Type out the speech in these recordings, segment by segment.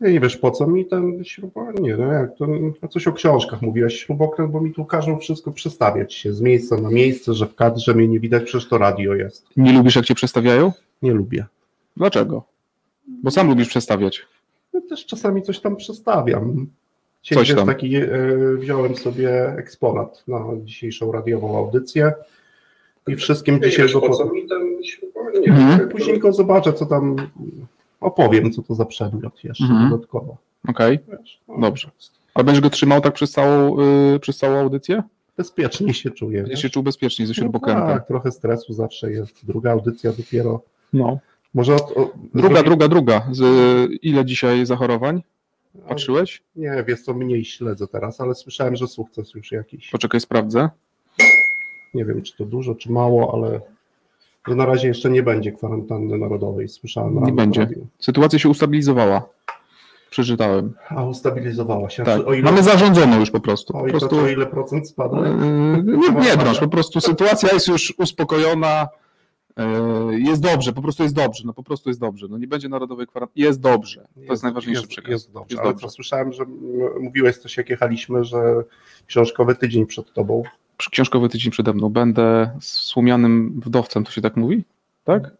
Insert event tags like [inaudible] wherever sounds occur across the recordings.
Ja nie wiesz po co mi ten śrubokręt, nie no jak to, a coś o książkach mówiłeś, śrubokręt, bo mi tu każą wszystko przestawiać się z miejsca na miejsce, że w kadrze mnie nie widać, przecież to radio jest. Nie lubisz, jak cię przestawiają? Nie lubię. Dlaczego? Bo sam lubisz przestawiać. Ja też czasami coś tam przestawiam. Coś Dzisiaj tam. taki e, wziąłem sobie eksponat na dzisiejszą radiową audycję i wszystkim dzisiaj go po... Mhm. Później go zobaczę, co tam opowiem, co to za przedmiot jeszcze Mhm. dodatkowo. Okej, Wiesz, no, dobrze. A będziesz go trzymał tak przez całą, y, przez całą audycję? Bezpiecznie się czuję. Wiesz? się czuł bezpiecznie ze No śrubokrętem. tak, trochę stresu zawsze jest. Druga audycja dopiero. No. Może od, o, Druga, zrobi- druga, druga. Z, ile dzisiaj zachorowań? Patrzyłeś? Nie, wiesz co, mniej śledzę teraz, ale słyszałem, że sukces już jakiś. Poczekaj, sprawdzę. Nie wiem, czy to dużo, czy mało, ale że na razie jeszcze nie będzie kwarantanny narodowej. Słyszałem. Nie będzie. radiu. Sytuacja się ustabilizowała. Przeczytałem. A ustabilizowała się. Tak. O ile, Mamy zarządzoną już po prostu. o Po prostu to, o ile procent spada? Yy, nie, nie drąż, po prostu sytuacja jest już uspokojona. yy, Jest dobrze, po prostu jest dobrze. No po prostu jest dobrze. No nie będzie narodowej kwarantanny. Jest dobrze. To jest, najważniejszy jest, przekaz. Jest dobrze. Jest dobrze. słyszałem, że mówiłeś coś, jak jechaliśmy, że książkowy tydzień przed tobą. Książkowy tydzień przede mną. Będę słomianym wdowcem, to się tak mówi? Tak?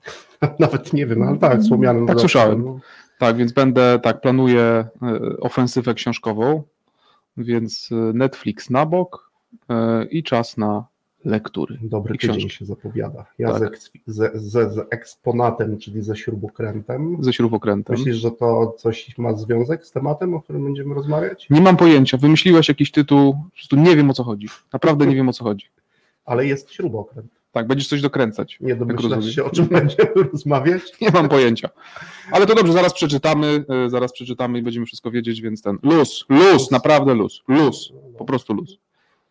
[laughs] Nawet nie wiem, ale tak, słomianym. Tak wzrokiem, słyszałem. no. Tak, więc będę, tak, planuję e, ofensywę książkową, więc e, Netflix na bok e, i czas na lektury. Dobry tydzień się zapowiada. Ja Tak. z, z, z, z eksponatem, czyli ze śrubokrętem. Ze śrubokrętem. Myślisz, że to coś ma związek z tematem, o którym będziemy rozmawiać? Nie mam pojęcia. Wymyśliłeś jakiś tytuł, po prostu nie wiem o co chodzi. Naprawdę nie wiem o co chodzi. Ale jest śrubokręt. Tak, będziesz coś dokręcać. Nie domyślasz się, o czym będziemy [laughs] rozmawiać? Nie mam pojęcia. Ale to dobrze, zaraz przeczytamy, e, zaraz przeczytamy i będziemy wszystko wiedzieć, więc ten luz, luz, naprawdę luz, luz, po prostu luz.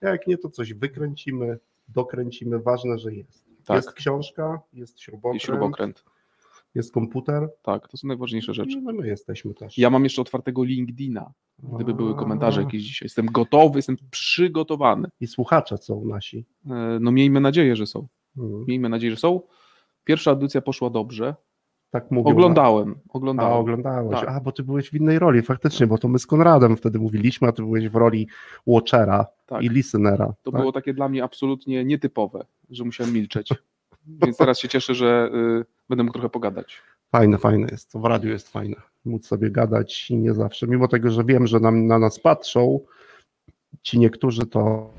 Jak nie, to coś wykręcimy, dokręcimy. Ważne, że jest. Tak. Jest książka, jest śrubokręt, śrubokręt. jest komputer. Tak, to są najważniejsze rzeczy. No my jesteśmy też. Ja mam jeszcze otwartego LinkedIna, gdyby były komentarze A, jakieś dzisiaj. Jestem gotowy, jestem przygotowany. I słuchacze są nasi. E, No miejmy nadzieję, że są. Mhm. Miejmy nadzieję, że są. Pierwsza audycja poszła dobrze. Tak mówią. Oglądałem, A, oglądałem. oglądałeś. Tak. A, bo ty byłeś w innej roli, faktycznie, bo to my z Konradem wtedy mówiliśmy, a ty byłeś w roli watchera Tak. i listenera. To tak? było takie dla mnie absolutnie nietypowe, że musiałem milczeć. [laughs] Więc teraz się cieszę, że y, będę mógł trochę pogadać. Fajne, fajne jest. To w radiu jest fajne. Móc sobie gadać i nie zawsze. Mimo tego, że wiem, że nam, na nas patrzą, ci niektórzy to.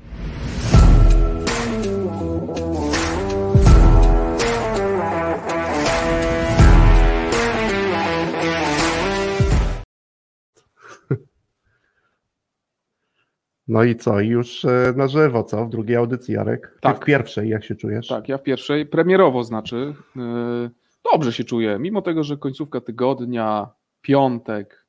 No i co? I Już e, na żywo, co? W drugiej audycji, Jarek? Ty Tak. W pierwszej, jak się czujesz? Tak, ja w pierwszej, premierowo znaczy, y, dobrze się czuję, mimo tego, że końcówka tygodnia, piątek,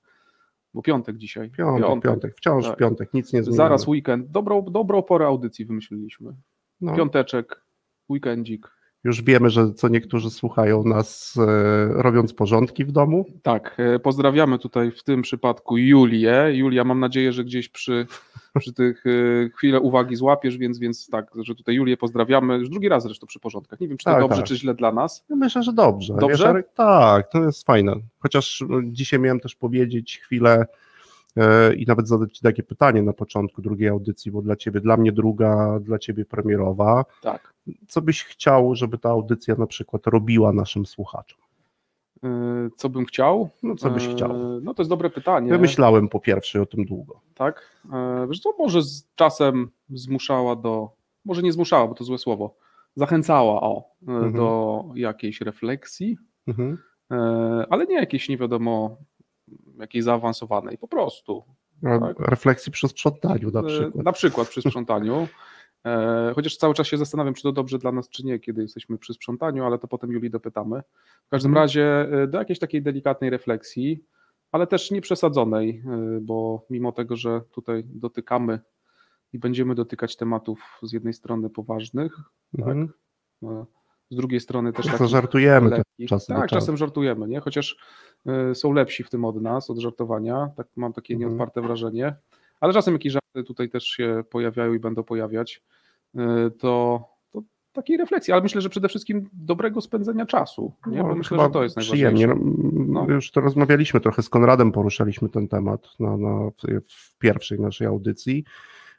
bo piątek dzisiaj. Piątek, piątek, wciąż Tak. piątek, nic nie zmieniło. Zaraz weekend, dobrą, dobrą porę audycji wymyśliliśmy. no, Piąteczek, weekendzik. Już wiemy, że co niektórzy słuchają nas e, robiąc porządki w domu. Tak, e, pozdrawiamy tutaj w tym przypadku Julię. Julia, mam nadzieję, że gdzieś przy, przy tych e, chwilę uwagi złapiesz, więc, więc tak, że tutaj Julię pozdrawiamy. Już drugi raz zresztą przy porządkach. Nie wiem, czy to Tak, dobrze, tak. czy źle dla nas. Ja myślę, że dobrze. Dobrze? Wiesz, tak, to jest fajne. Chociaż dzisiaj miałem też powiedzieć chwilę i nawet zadać Ci takie pytanie na początku drugiej audycji, bo dla Ciebie, dla mnie druga, dla Ciebie premierowa. Tak. Co byś chciał, żeby ta audycja na przykład robiła naszym słuchaczom? E, Co bym chciał? No co byś E, chciał? No to jest dobre pytanie. Ja myślałem po pierwszej o tym długo. Tak. E, Wiesz co, może z czasem zmuszała do, może nie zmuszała, bo to złe słowo, zachęcała o, e, Mhm. do jakiejś refleksji, Mhm. e, ale nie jakiejś nie wiadomo jakiej zaawansowanej, po prostu. A Tak. Refleksji przy sprzątaniu na E, przykład. Na przykład przy sprzątaniu. E, Chociaż cały czas się zastanawiam, czy to dobrze dla nas, czy nie, kiedy jesteśmy przy sprzątaniu, ale to potem Julii dopytamy. W każdym Mhm. razie e, do jakiejś takiej delikatnej refleksji, ale też nieprzesadzonej, e, bo mimo tego, że tutaj dotykamy i będziemy dotykać tematów z jednej strony poważnych, Mhm. e, z drugiej strony też takich żartujemy lekkich. czasem. Tak, czasem żartujemy, nie? Chociaż y, są lepsi w tym od nas, od żartowania. Tak mam takie Mhm. nieodparte wrażenie. Ale czasem jakieś żarty tutaj też się pojawiają i będą pojawiać. Y, to, to takiej refleksji, ale myślę, że przede wszystkim dobrego spędzenia czasu. Nie? Bo No, myślę, że to jest przyjemnie. najważniejsze. No, No. Już to rozmawialiśmy trochę z Konradem, poruszaliśmy ten temat na, na, w, w pierwszej naszej audycji,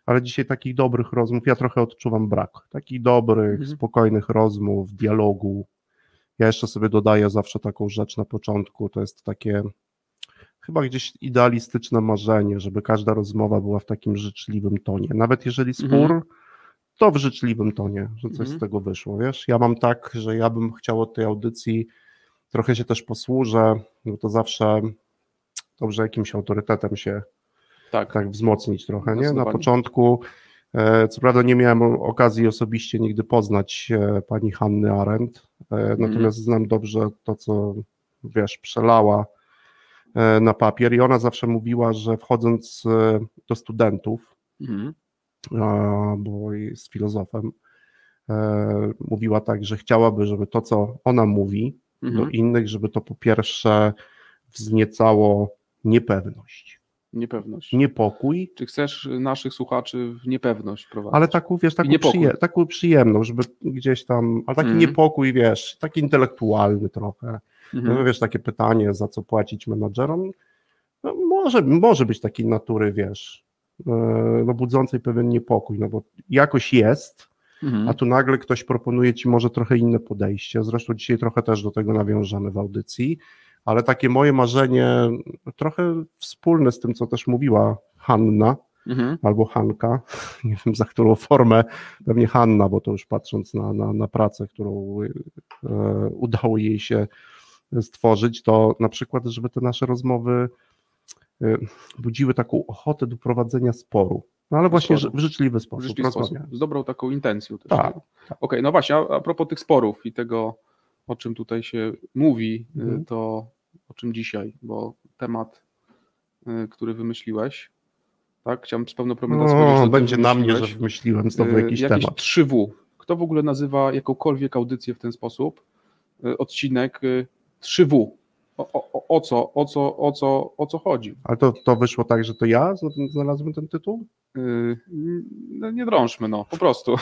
ale dzisiaj takich dobrych rozmów ja trochę odczuwam brak. Takich dobrych, Mhm. spokojnych rozmów, dialogu. Ja jeszcze sobie dodaję zawsze taką rzecz na początku, to jest takie chyba gdzieś idealistyczne marzenie, żeby każda rozmowa była w takim życzliwym tonie. Nawet jeżeli spór, Mhm. to w życzliwym tonie, że coś Mhm. z tego wyszło, wiesz? Ja mam tak, że ja bym chciał od tej audycji trochę się też posłużę, bo to zawsze dobrze jakimś autorytetem się Tak. tak wzmocnić trochę, nie? Na początku, e, co prawda nie miałem okazji osobiście nigdy poznać e, pani Hanny Arendt, e, Mhm. natomiast znam dobrze to, co wiesz, przelała na papier i ona zawsze mówiła, że wchodząc do studentów, Mhm. bo jest filozofem, mówiła tak, że chciałaby, żeby to, co ona mówi do Mhm. innych, żeby to po pierwsze wzniecało niepewność, Niepewność. niepokój, Czy chcesz naszych słuchaczy w niepewność prowadzić? ale taką, wiesz, taką, przyje, taką przyjemną, żeby gdzieś tam, ale taki Mhm. niepokój, wiesz, taki intelektualny trochę. Mhm. No, wiesz, takie pytanie, za co płacić menadżerom, no, może, może być takiej natury, wiesz, e, no, budzącej pewien niepokój, no bo jakoś jest, Mhm. a tu nagle ktoś proponuje ci może trochę inne podejście. Zresztą dzisiaj trochę też do tego nawiążemy w audycji, ale takie moje marzenie, trochę wspólne z tym, co też mówiła Hanna Mhm. albo Hanka, [laughs] nie wiem za którą formę, pewnie Hanna, bo to już patrząc na, na, na pracę, którą e, udało jej się stworzyć, to na przykład, żeby te nasze rozmowy e, budziły taką ochotę do prowadzenia sporu. No ale właśnie Sporu. w życzliwy W sposób. życzliwy sposób. Z dobrą taką intencją też. Tak, nie? Okej, no właśnie, a, a propos tych sporów i tego, o czym tutaj się mówi, y, Mhm. to o czym dzisiaj, bo temat, y, który wymyśliłeś, tak, chciałem z pełną premedytacją powiedzieć, że O, ty będzie na mnie, że wymyśliłem znowu y, jakiś jakieś temat. 3W. Kto w ogóle nazywa jakąkolwiek audycję w ten sposób? Y, Odcinek y, 3W. O, o, o- co, o co, o co, o co chodzi? Ale to, to wyszło tak, że to ja zna- znalazłem ten tytuł? Yy, no nie drążmy, no, po prostu. [laughs]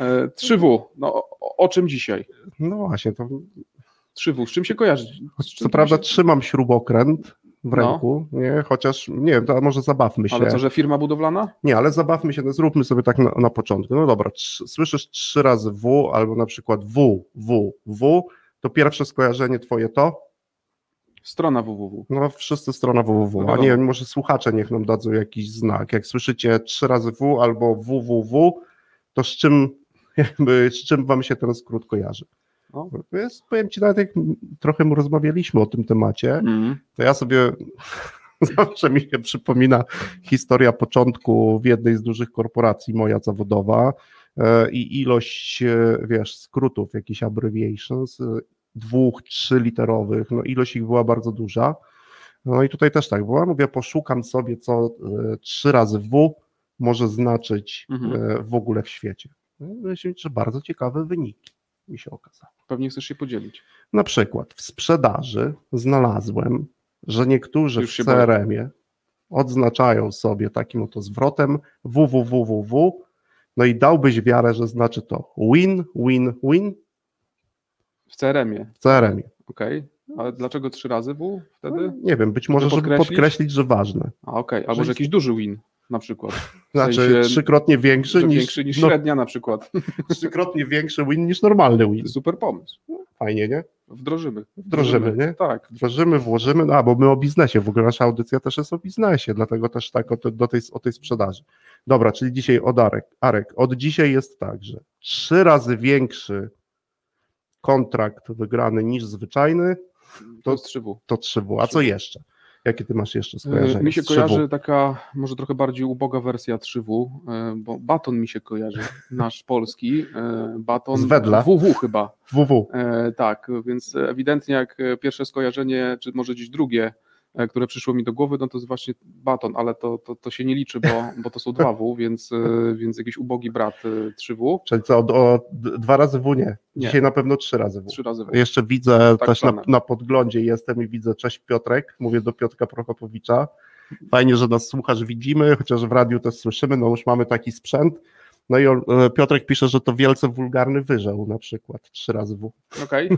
Yy, 3W, no o, o czym dzisiaj? No właśnie, to 3W, z czym się kojarzy? Czym co prawda się... trzymam śrubokręt w No. ręku, nie, chociaż nie wiem, to może zabawmy się. Ale co, że firma budowlana? Nie, ale zabawmy się, no zróbmy sobie tak na, na początku. No dobra, trz, słyszysz trzy razy W albo na przykład W, W, W, to pierwsze skojarzenie twoje to? Strona www. No wszyscy strona www, No a nie wiadomo. może słuchacze niech nam dadzą jakiś znak. Jak słyszycie trzy razy W albo www, to z czym, [laughs] jakby, z czym wam się ten skrót kojarzy? No. Jest, powiem ci, nawet jak trochę rozmawialiśmy o tym temacie, Mm. to ja sobie [laughs] zawsze mi się przypomina historia początku w jednej z dużych korporacji, moja zawodowa e, i ilość, e, wiesz, skrótów, jakichś abbreviations, e, dwóch, trzy literowych, no ilość ich była bardzo duża. No i tutaj też tak było, mówię, poszukam sobie, co trzy razy W może znaczyć Mhm. w ogóle w świecie. No, Myślę, że bardzo ciekawe wyniki mi się okazały. Pewnie chcesz się podzielić. Na przykład w sprzedaży znalazłem, że niektórzy Już w CRM-ie odznaczają sobie takim oto zwrotem www, no i dałbyś wiarę, że znaczy to win, win, win W CRM-ie, w CRM-ie. okej. Ale dlaczego trzy razy W wtedy? Nie wiem, być może, żeby podkreślić? że ważne. A okej, albo Że że jakiś duży win na przykład. W Znaczy sensie, trzykrotnie większy niż, większy niż no, średnia na przykład. [laughs] trzykrotnie większy win niż normalny win. Super pomysł. Fajnie, nie? Wdrożymy. Wdrożymy, nie? Tak. Wdrożymy, włożymy, no, a bo my o biznesie, w ogóle nasza audycja też jest o biznesie, dlatego też tak o, te, do tej, o tej sprzedaży. Dobra, czyli dzisiaj od Arek. Arek, od dzisiaj jest tak, że trzy razy większy kontrakt wygrany niż zwyczajny, To jest 3W. to 3W. A co 3W. jeszcze? Jakie ty masz jeszcze skojarzenia? Mi się z 3W? kojarzy taka może trochę bardziej uboga wersja 3W, e, bo baton mi się kojarzy, [laughs] nasz polski, e, baton Z Wedla. WW chyba. WW. E, Tak, więc ewidentnie jak e, pierwsze skojarzenie, czy może gdzieś drugie, e, które przyszło mi do głowy, no to jest właśnie baton, ale to, to, to się nie liczy, bo, bo to są dwa W, [laughs] więc, e, więc jakiś ubogi brat e, 3W, Czyli co, o, dwa razy W nie. Nie. Dzisiaj na pewno trzy razy W. trzy razy W. Jeszcze widzę, Tak też na, na podglądzie jestem i widzę, cześć Piotrek, mówię do Piotrka Prokopowicza. Fajnie, że nas słuchasz, widzimy, chociaż w radiu też słyszymy, no już mamy taki sprzęt. No i e, Piotrek pisze, że to wielce wulgarny wyżeł na przykład, trzy razy W. Okej.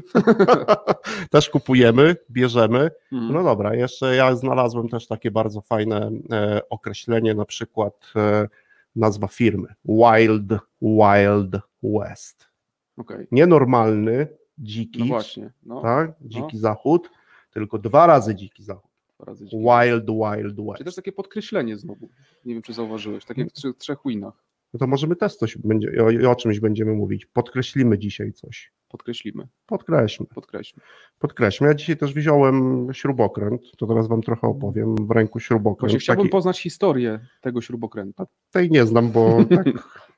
[laughs] też kupujemy, bierzemy. Mhm. No dobra, jeszcze ja znalazłem też takie bardzo fajne e, określenie, na przykład e, nazwa firmy Wild Wild West. Okej. Nienormalny, dziki, No właśnie. No, tak? Dziki zachód, tylko dwa razy dziki zachód. dwa razy dziki. Wild Wild Czy też West. takie podkreślenie znowu. Nie wiem, czy zauważyłeś. Tak jak w trzech, trzech winach. No to możemy też coś będzie, o, o czymś będziemy mówić. Podkreślimy dzisiaj coś. Podkreślimy. Podkreślmy. Podkreślmy. Podkreślmy. Ja dzisiaj też wziąłem śrubokręt, to teraz wam trochę opowiem. W ręku śrubokręt. Właśnie chciałbym Taki- poznać historię tego śrubokręta. tej nie znam, bo [laughs] tak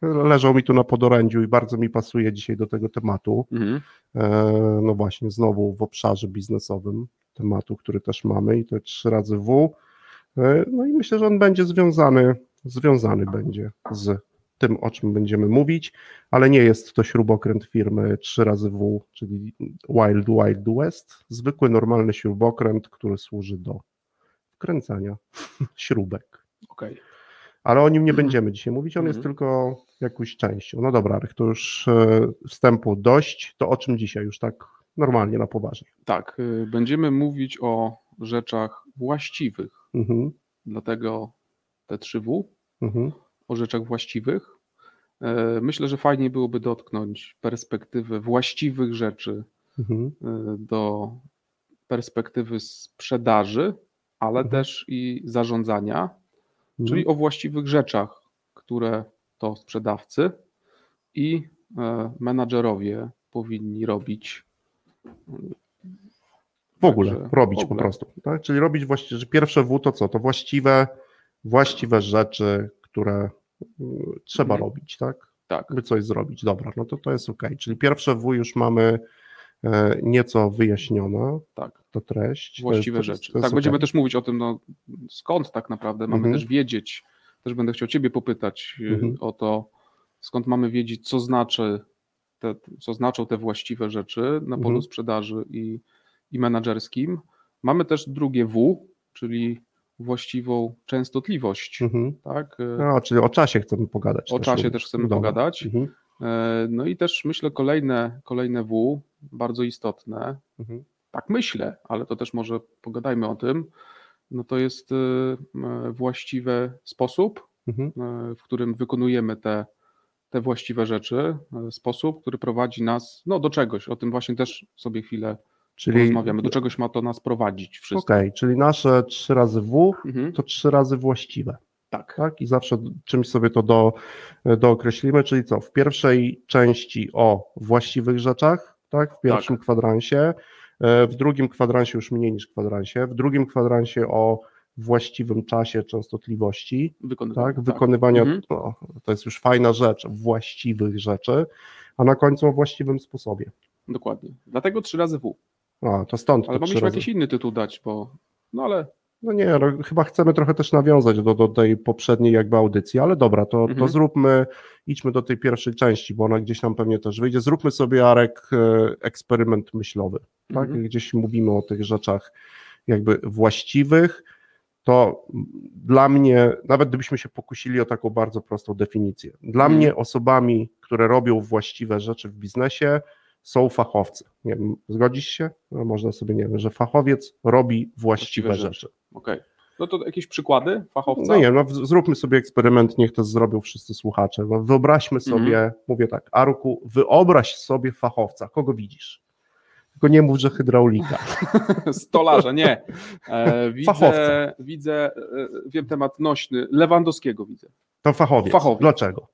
leżał mi tu na podorędziu i bardzo mi pasuje dzisiaj do tego tematu. Mhm. E, No właśnie, znowu w obszarze biznesowym tematu, który też mamy i to trzy razy W. E, No i myślę, że on będzie związany, związany będzie z tym, o czym będziemy mówić, ale nie jest to śrubokręt firmy 3 razy W, czyli Wild Wild West. Zwykły, normalny śrubokręt, który służy do wkręcania [laughs] śrubek. Okej. Ale o nim nie będziemy dzisiaj mówić, on jest Mhm. tylko jakąś częścią. No dobra, Arek, to już e, wstępu dość. To o czym dzisiaj już tak normalnie, na poważnie. Tak. y, Będziemy mówić o rzeczach właściwych. Mhm, Dlatego te trzy W. mhm, o rzeczach właściwych. E, Myślę, że fajniej byłoby dotknąć perspektywy właściwych rzeczy mhm, e, do perspektywy sprzedaży, ale Mhm. też i zarządzania, mhm. czyli o właściwych rzeczach, które to sprzedawcy i e, menadżerowie powinni robić. w ogóle Także robić w po ogóle. prostu. Tak? Czyli robić właściwie, że pierwsze W to co? To właściwe, właściwe rzeczy, które mm, trzeba Mhm. robić, tak? Tak, By coś zrobić. Dobra, no to to jest ok. Czyli pierwsze W już mamy e, nieco wyjaśnione, tak. to treść. Właściwe to rzeczy. To tak, będziemy też mówić o tym, no, skąd tak naprawdę mamy Mhm. też wiedzieć. Też będę chciał Ciebie popytać y, Mhm. o to, skąd mamy wiedzieć, co znaczy, te, co znaczą te właściwe rzeczy na polu Mhm. sprzedaży i, i menedżerskim. Mamy też drugie W, czyli właściwą częstotliwość. Mhm. Tak? y, No, czyli o czasie chcemy pogadać. O czasie również. też chcemy Dobra. pogadać. Mhm. E, No i też myślę kolejne, kolejne W, bardzo istotne, Mhm. tak myślę, ale to też może pogadajmy o tym, no to jest y, właściwy sposób, Mhm. e, w którym wykonujemy te, te właściwe rzeczy, sposób, który prowadzi nas no, do czegoś. O tym właśnie też sobie chwilę Czyli porozmawiamy. Do czegoś ma to nas prowadzić wszystko. Okej, czyli nasze trzy razy W Mhm, to trzy razy właściwe, tak. tak? I zawsze czymś sobie to do, dookreślimy, czyli co? W pierwszej części o właściwych rzeczach, tak? W pierwszym kwadransie, e, w drugim kwadransie już mniej niż kwadransie, w drugim kwadransie o właściwym czasie częstotliwości, Wykonywanie. tak? Wykonywania, Mhm. no, to jest już fajna rzecz, właściwych rzeczy, a na końcu o właściwym sposobie. Dokładnie. Dlatego trzy razy W. A, to stąd Ale to mogliśmy jakiś inny tytuł dać, bo no ale No nie, chyba chcemy trochę też nawiązać do, do tej poprzedniej jakby audycji, ale dobra, to, to Mhm. zróbmy, idźmy do tej pierwszej części, bo ona gdzieś nam pewnie też wyjdzie. Zróbmy sobie, Arek, e, eksperyment myślowy, tak? Mhm. Gdzieś mówimy o tych rzeczach jakby właściwych, to dla mnie, nawet gdybyśmy się pokusili o taką bardzo prostą definicję, dla Mhm. mnie osobami, które robią właściwe rzeczy w biznesie, są fachowcy. Nie wiem, zgodzisz się? No, można sobie, nie wiem, że fachowiec robi właściwe, Właściwe rzeczy. okej. No to jakieś przykłady fachowca? No nie, no zróbmy sobie eksperyment, niech to zrobią wszyscy słuchacze. No wyobraźmy sobie, Mhm. mówię tak, Arku, wyobraź sobie fachowca, kogo widzisz? Tylko nie mów, że hydraulika. [laughs] Stolarza, nie. E, [laughs] widzę, Fachowca. widzę, e, wiem temat nośny, Lewandowskiego widzę. To fachowiec. Fachowiec. Dlaczego?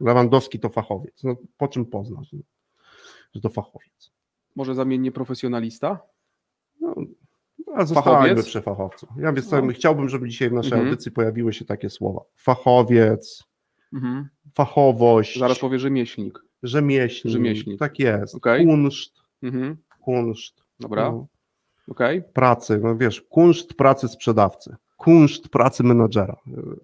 Lewandowski to fachowiec. No, po czym poznasz, no, że to fachowiec? Może zamiennie profesjonalista? No, a zostańmy przy fachowcu. Ja więc No. chciałbym, żeby dzisiaj w naszej Mhm. audycji pojawiły się takie słowa. Fachowiec, Mhm. fachowość, Zaraz powie rzemieślnik. rzemieślnik. Rzemieślnik. Tak jest. Okej. Kunszt, Mhm. kunszt. Dobra, no. okej. pracy, no wiesz, kunszt pracy sprzedawcy. Kunszt pracy menadżera.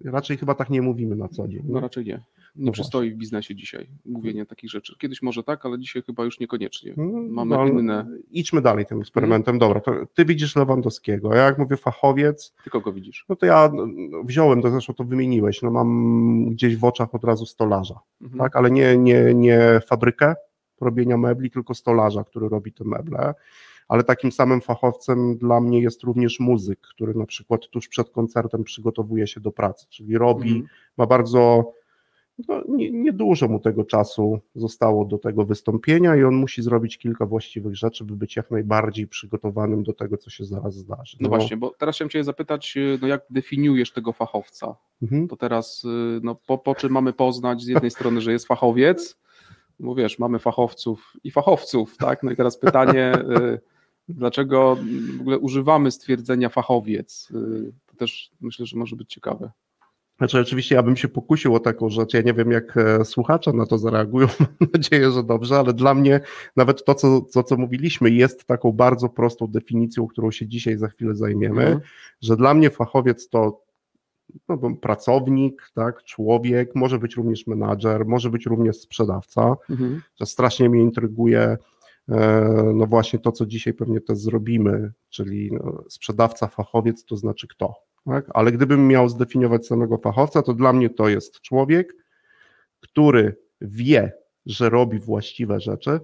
Raczej chyba tak nie mówimy na co dzień. No raczej nie. Nie No przystoi w biznesie dzisiaj mówienie takich rzeczy. Kiedyś może tak, ale dzisiaj chyba już niekoniecznie. No, Mamy no, inne. Idźmy dalej tym eksperymentem. Dobra, ty widzisz Lewandowskiego. Ja jak mówię fachowiec, Ty kogo widzisz? no to ja no, wziąłem, to zresztą to wymieniłeś, no mam gdzieś w oczach od razu stolarza, Mhm. tak, ale nie, nie, nie fabrykę robienia mebli, tylko stolarza, który robi te meble, ale takim samym fachowcem dla mnie jest również muzyk, który na przykład tuż przed koncertem przygotowuje się do pracy, czyli robi, Mhm. ma bardzo, no, nie- niedużo mu tego czasu zostało do tego wystąpienia i on musi zrobić kilka właściwych rzeczy, by być jak najbardziej przygotowanym do tego, co się zaraz zdarzy. No właśnie, bo teraz chciałem Cię zapytać, y, no jak definiujesz tego fachowca? Mhm. To teraz, y, no po, po czym mamy poznać z jednej strony, że jest fachowiec, bo wiesz, mamy fachowców i fachowców, tak? No i teraz pytanie, y, dlaczego w ogóle używamy stwierdzenia fachowiec? Y, To też myślę, że może być ciekawe. Znaczy, oczywiście ja bym się pokusił o taką rzecz. Ja nie wiem, jak e, słuchacze na to zareagują. [laughs] Mam nadzieję, że dobrze, ale dla mnie nawet to, co, to, co mówiliśmy, jest taką bardzo prostą definicją, którą się dzisiaj za chwilę zajmiemy, Mhm. że dla mnie fachowiec to no, pracownik, tak, człowiek, może być również menadżer, może być również sprzedawca. Mhm. strasznie mnie intryguje no właśnie to, co dzisiaj pewnie też zrobimy, czyli no, sprzedawca, fachowiec, to znaczy kto. Tak? Ale gdybym miał zdefiniować samego fachowca, to dla mnie to jest człowiek, który wie, że robi właściwe rzeczy,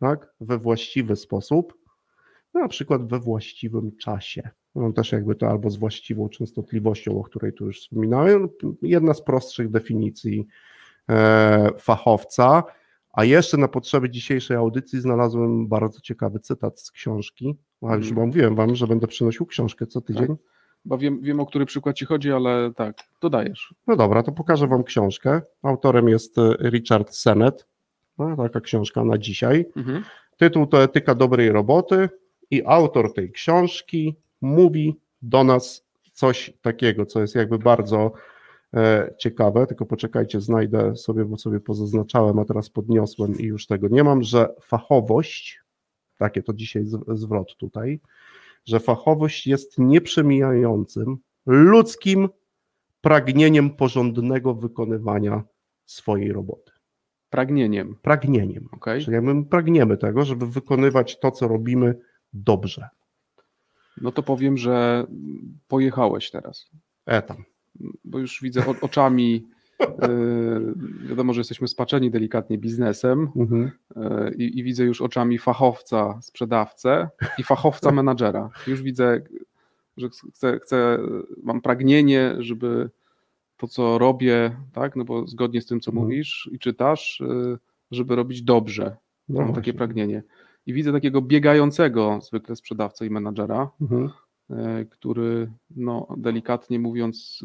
tak? we właściwy sposób, no, na przykład we właściwym czasie. No też jakby to albo z właściwą częstotliwością, o której tu już wspominałem. Jedna z prostszych definicji e, fachowca. A jeszcze na potrzeby dzisiejszej audycji znalazłem bardzo ciekawy cytat z książki. A już Mhm. mówiłem wam, że będę przynosił książkę co tydzień. Bo wiem, wiem, o który przykład Ci chodzi, ale tak, dodajesz. No dobra, to pokażę wam książkę. Autorem jest e, Richard Sennett. No, taka książka na dzisiaj. Mhm. Tytuł to Etyka dobrej roboty i autor tej książki mówi do nas coś takiego, co jest jakby bardzo ciekawe, tylko poczekajcie, znajdę sobie, bo sobie pozaznaczałem, a teraz podniosłem i już tego nie mam, że fachowość, takie to dzisiaj zwrot tutaj, że fachowość jest nieprzemijającym ludzkim pragnieniem porządnego wykonywania swojej roboty. Pragnieniem, Pragnieniem. ok? Czyli my pragniemy tego, żeby wykonywać to, co robimy dobrze. No to powiem, że pojechałeś teraz. E tam. Bo już widzę o- oczami, yy, [laughs] wiadomo, że jesteśmy spaczeni delikatnie biznesem Mhm. yy, i, widzę już oczami fachowca, sprzedawcę i fachowca menadżera. Już widzę, że chcę, chcę, mam pragnienie, żeby to, co robię, tak, no bo zgodnie z tym, co Mhm. mówisz i czytasz, yy, żeby robić dobrze. No mam właśnie. takie pragnienie. I widzę takiego biegającego zwykle sprzedawcę i menadżera, Mhm. E, który, no, delikatnie mówiąc,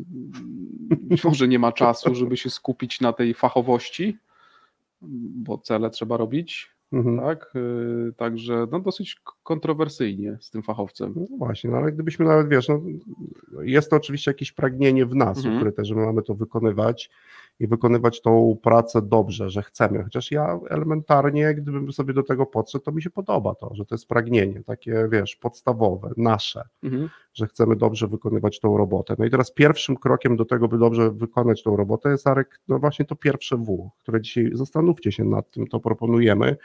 być może nie ma czasu, żeby się skupić na tej fachowości, bo cele trzeba robić, Mhm. tak? E, Także no, dosyć kontrowersyjnie z tym fachowcem. No właśnie, no ale gdybyśmy nawet, wiesz, no, jest to oczywiście jakieś pragnienie w nas Mhm. ukryte, że my mamy to wykonywać i wykonywać tą pracę dobrze, że chcemy. Chociaż ja elementarnie, gdybym sobie do tego podszedł, to mi się podoba to, że to jest pragnienie takie, wiesz, podstawowe, nasze. Mhm. że chcemy dobrze wykonywać tą robotę. No i teraz pierwszym krokiem do tego, by dobrze wykonać tą robotę jest Arek, no właśnie to pierwsze W, które dzisiaj zastanówcie się nad tym, to proponujemy,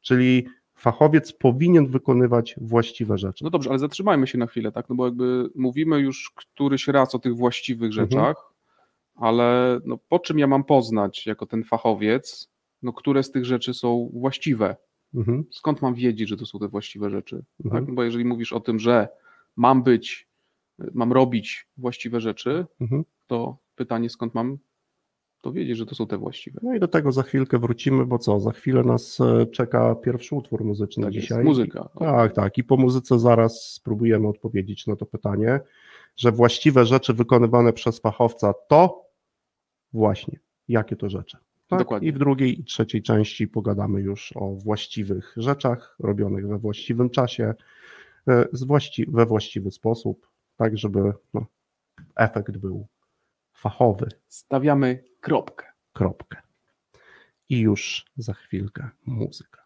czyli fachowiec powinien wykonywać właściwe rzeczy. No dobrze, ale zatrzymajmy się na chwilę, tak? No bo jakby mówimy już któryś raz o tych właściwych Mhm. Ale no, po czym ja mam poznać jako ten fachowiec, no, które z tych rzeczy są właściwe? Mhm, skąd mam wiedzieć, że to są te właściwe rzeczy? Mhm. Tak? Bo jeżeli mówisz o tym, że mam być, mam robić właściwe rzeczy, mhm. to pytanie, skąd mam to wiedzieć, że to są te właściwe? No i do tego za chwilkę wrócimy, bo co, za chwilę nas e, czeka pierwszy utwór muzyczny Tak jest, dzisiaj. muzyka. Tak, tak. I po muzyce zaraz spróbujemy odpowiedzieć na to pytanie, że właściwe rzeczy wykonywane przez fachowca to właśnie jakie to rzeczy. Tak? Dokładnie. I w drugiej i trzeciej części pogadamy już o właściwych rzeczach robionych we właściwym czasie, e, z właści- we właściwy sposób, tak żeby no, efekt był fachowy. Stawiamy kropkę. Kropkę. I już za chwilkę muzyka.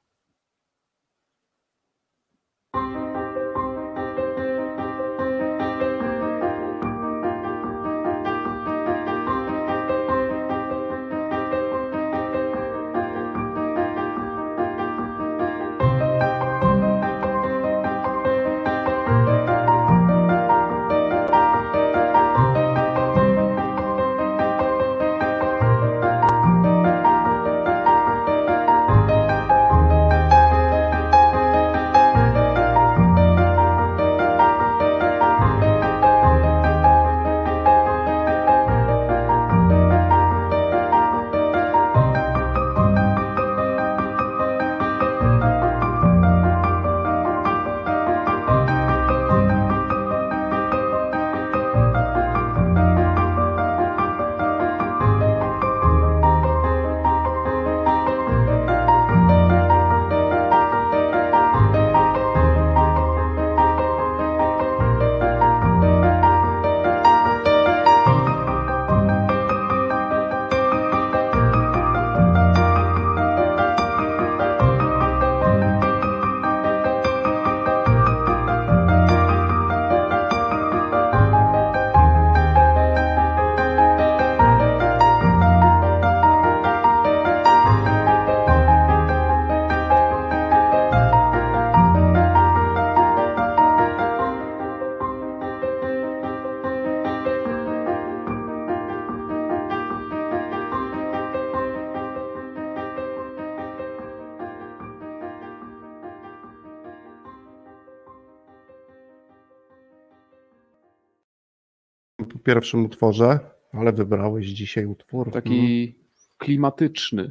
Pierwszym utworze, ale wybrałeś dzisiaj utwór. Taki klimatyczny.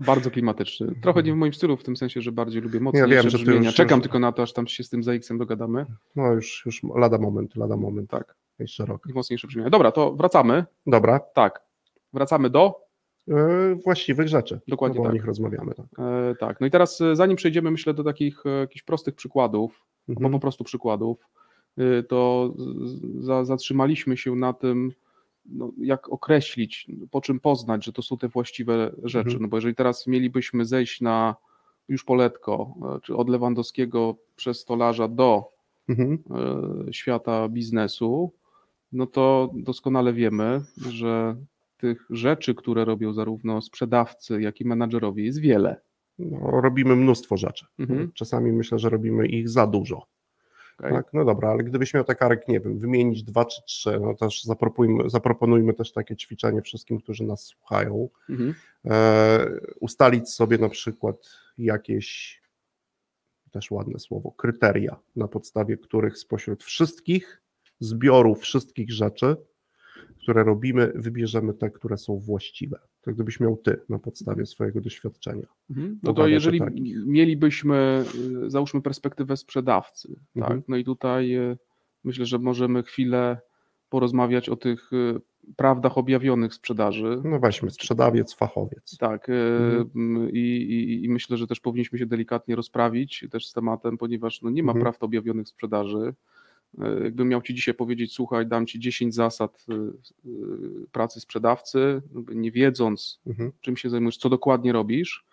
Bardzo klimatyczny. Trochę nie w moim stylu, w tym sensie, że bardziej lubię mocniejsze Ja wiem, że ty już- Czekam już- tylko na to, aż tam się z tym ZX-em dogadamy. No już, już lada moment, lada moment. Tak. Jeszcze rok. I mocniejsze brzmienia. Dobra, to wracamy. Dobra, Tak. Wracamy do. e, właściwych rzeczy. Dokładnie no bo tak. o nich rozmawiamy. Tak. E, tak. No i teraz, e, zanim przejdziemy, myślę, do takich e, jakichś prostych przykładów, bo Mhm. po prostu przykładów, to z- za, zatrzymaliśmy się na tym, no, jak określić, po czym poznać, że to są te właściwe rzeczy. Mhm. No bo jeżeli teraz mielibyśmy zejść na już poletko, e, czy od Lewandowskiego przez stolarza do Mhm. e, świata biznesu, no to doskonale wiemy, że tych rzeczy, które robią zarówno sprzedawcy, jak i menadżerowie jest wiele. No, robimy mnóstwo rzeczy. Mhm. Czasami myślę, że robimy ich za dużo. Okej? Tak, no dobra, ale gdybyś miał tak Arek, nie wiem, wymienić dwa czy trzy, no też zaproponujmy, zaproponujmy też takie ćwiczenie wszystkim, którzy nas słuchają. Mhm. E, ustalić sobie na przykład jakieś, też ładne słowo, kryteria, na podstawie których spośród wszystkich zbiorów wszystkich rzeczy, które robimy, wybierzemy te, które są właściwe. To gdybyś miał ty na podstawie swojego doświadczenia. Mhm. No to Uwaga, jeżeli to tak. mielibyśmy, y, załóżmy perspektywę sprzedawcy, Mhm. tak? no i tutaj y, myślę, że możemy chwilę porozmawiać o tych y, prawdach objawionych sprzedaży. No weźmy, sprzedawiec, fachowiec. Tak, Mhm. m, i, i, i myślę, że też powinniśmy się delikatnie rozprawić też z tematem, ponieważ no nie ma Mhm. praw objawionych sprzedaży. Y, Jakbym miał Ci dzisiaj powiedzieć, słuchaj, dam Ci 10 zasad y, y, pracy sprzedawcy, nie wiedząc, Mhm. czym się zajmujesz, co dokładnie robisz.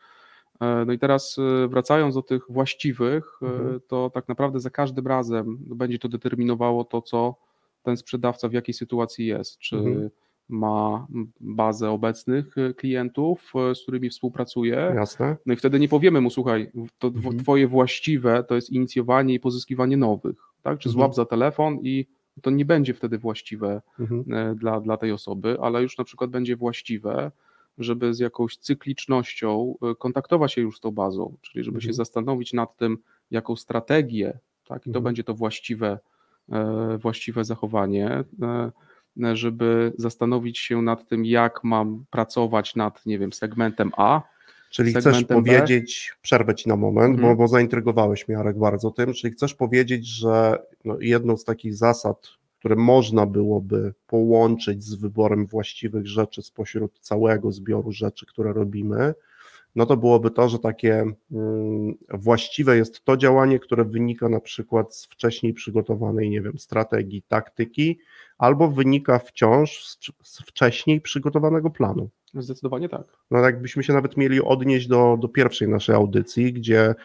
E, No i teraz e, wracając do tych właściwych, e, Mhm. to tak naprawdę za każdym razem będzie to determinowało to, co ten sprzedawca w jakiej sytuacji jest. Czy Mhm. Ma bazę obecnych e, klientów, e, z którymi współpracuje. Jasne? No i wtedy nie powiemy mu, słuchaj, to Mhm. twoje właściwe to jest inicjowanie i pozyskiwanie nowych, tak? Czy Mhm. złap za telefon i to nie będzie wtedy właściwe Mhm. e, dla, dla tej osoby, ale już na przykład będzie właściwe, żeby z jakąś cyklicznością kontaktować się już z tą bazą, czyli żeby się Mhm. zastanowić nad tym, jaką strategię, tak, i to Mhm. będzie to właściwe, właściwe zachowanie, żeby zastanowić się nad tym, jak mam pracować nad, nie wiem, segmentem A, Czyli chcesz segmentem B. powiedzieć, przerwę ci na moment, Mhm. bo, bo zaintrygowałeś mnie, Arek, bardzo tym, czyli chcesz powiedzieć, że no, jedną z takich zasad, które można byłoby połączyć z wyborem właściwych rzeczy spośród całego zbioru rzeczy, które robimy, no to byłoby to, że takie mm, właściwe jest to działanie, które wynika na przykład z wcześniej przygotowanej, nie wiem, strategii, taktyki, albo wynika wciąż z, wcześniej przygotowanego planu. zdecydowanie tak. No jakbyśmy się nawet mieli odnieść do, do pierwszej naszej audycji, gdzie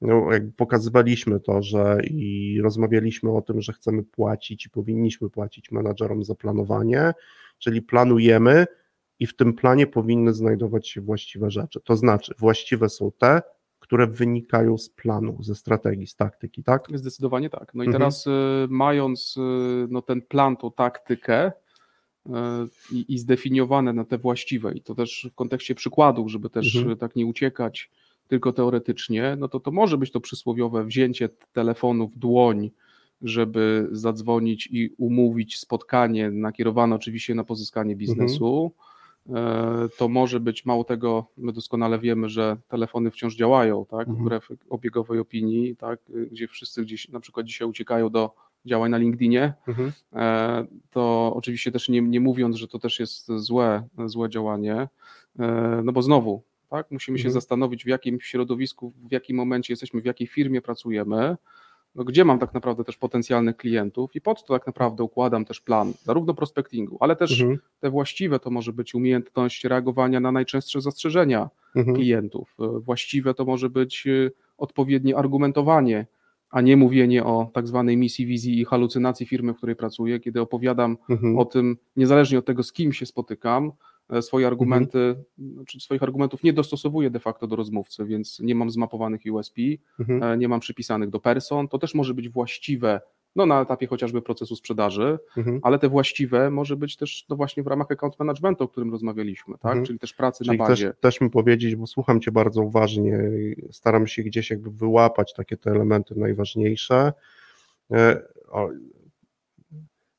no, pokazywaliśmy to, że i rozmawialiśmy o tym, że chcemy płacić i powinniśmy płacić menadżerom za planowanie, czyli planujemy i w tym planie powinny znajdować się właściwe rzeczy. To znaczy, właściwe są te, które wynikają z planu, ze strategii, z taktyki, tak? Zdecydowanie tak. No i Mhm. teraz y, mając y, no, ten plan, tą taktykę y, i, i zdefiniowane na te właściwe, i to też w kontekście przykładów, żeby też Mhm. tak nie uciekać tylko teoretycznie, no to to może być to przysłowiowe wzięcie telefonu w dłoń, żeby zadzwonić i umówić spotkanie nakierowane oczywiście na pozyskanie biznesu. E, To może być, mało tego, my doskonale wiemy, że telefony wciąż działają, tak, Mhm. wbrew obiegowej opinii, tak, gdzie wszyscy gdzieś na przykład dzisiaj uciekają do działań na LinkedInie, Mhm. e, to oczywiście też nie, nie mówiąc, że to też jest złe, złe działanie, e, no bo znowu, tak, musimy się Mhm. zastanowić w jakim środowisku, w jakim momencie jesteśmy, w jakiej firmie pracujemy, no gdzie mam tak naprawdę też potencjalnych klientów i pod to tak naprawdę układam też plan, zarówno prospectingu, ale też Mhm. te właściwe to może być umiejętność reagowania na najczęstsze zastrzeżenia Mhm. klientów. E, Właściwe to może być e, odpowiednie argumentowanie, a nie mówienie o tak zwanej misji, wizji i halucynacji firmy, w której pracuję, kiedy opowiadam Mhm. o tym, niezależnie od tego, z kim się spotykam, swoje argumenty, znaczy swoich argumentów nie dostosowuję de facto do rozmówcy, więc nie mam zmapowanych USP, Mhm. e, nie mam przypisanych do person. To też może być właściwe no, na etapie chociażby procesu sprzedaży, Mhm. ale te właściwe może być też no właśnie w ramach account managementu, o którym rozmawialiśmy, tak? Mhm. czyli też pracy Czyli na bazie. też mi powiedzieć, bo słucham Cię bardzo uważnie, staram się gdzieś jakby wyłapać takie te elementy najważniejsze, e,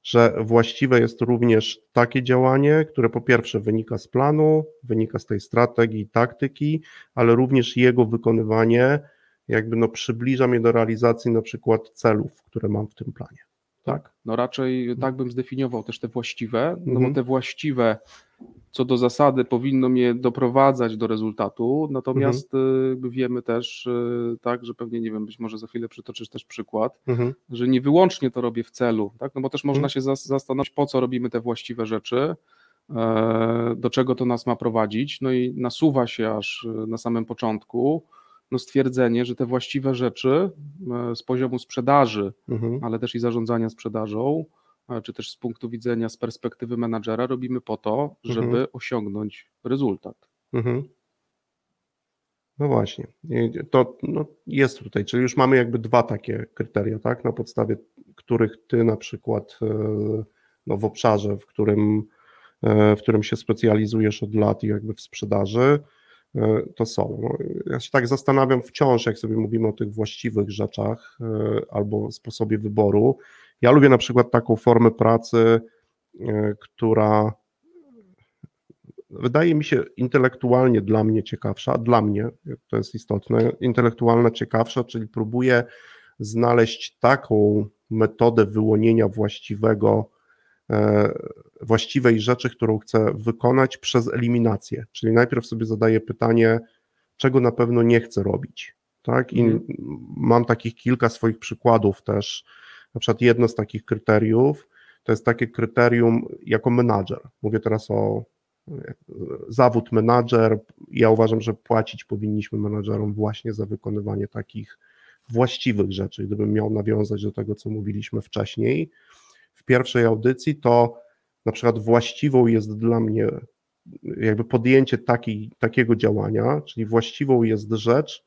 że właściwe jest również takie działanie, które po pierwsze wynika z planu, wynika z tej strategii, taktyki, ale również jego wykonywanie jakby no przybliża mnie do realizacji na przykład celów, które mam w tym planie. Tak? No raczej tak bym zdefiniował też te właściwe, no Mhm. bo te właściwe co do zasady powinno mnie doprowadzać do rezultatu, natomiast Mhm. y, wiemy też y, tak, że pewnie nie wiem, być może za chwilę przytoczysz też przykład, Mhm. że nie wyłącznie to robię w celu, tak? no bo też można Mhm. się zas- zastanowić, po co robimy te właściwe rzeczy, e, do czego to nas ma prowadzić, no i nasuwa się aż e, na samym początku no stwierdzenie, że te właściwe rzeczy e, z poziomu sprzedaży, Mhm. ale też i zarządzania sprzedażą, e, czy też z punktu widzenia, z perspektywy menadżera robimy po to, żeby Mhm. osiągnąć rezultat. Mhm. No właśnie, to no, jest tutaj, czyli już mamy jakby dwa takie kryteria, tak, na podstawie których ty na przykład e, no, w obszarze, w którym, w którym się specjalizujesz od lat i jakby w sprzedaży, to są. No, Ja się tak zastanawiam wciąż, jak sobie mówimy o tych właściwych rzeczach e, albo sposobie wyboru. Ja lubię na przykład taką formę pracy, e, która wydaje mi się intelektualnie dla mnie ciekawsza, dla mnie to jest istotne, intelektualna ciekawsza, czyli próbuję znaleźć taką metodę wyłonienia właściwego, e, właściwej rzeczy, którą chcę wykonać przez eliminację. Czyli najpierw sobie zadaję pytanie, czego na pewno nie chcę robić. Tak? I Mhm. mam takich kilka swoich przykładów też. Na przykład jedno z takich kryteriów to jest takie kryterium jako menadżer. Mówię teraz o zawód menadżer. Ja uważam, że płacić powinniśmy menadżerom właśnie za wykonywanie takich właściwych rzeczy. Gdybym miał nawiązać do tego, co mówiliśmy wcześniej w pierwszej audycji, to na przykład właściwą jest dla mnie jakby podjęcie taki, takiego działania, czyli właściwą jest rzecz,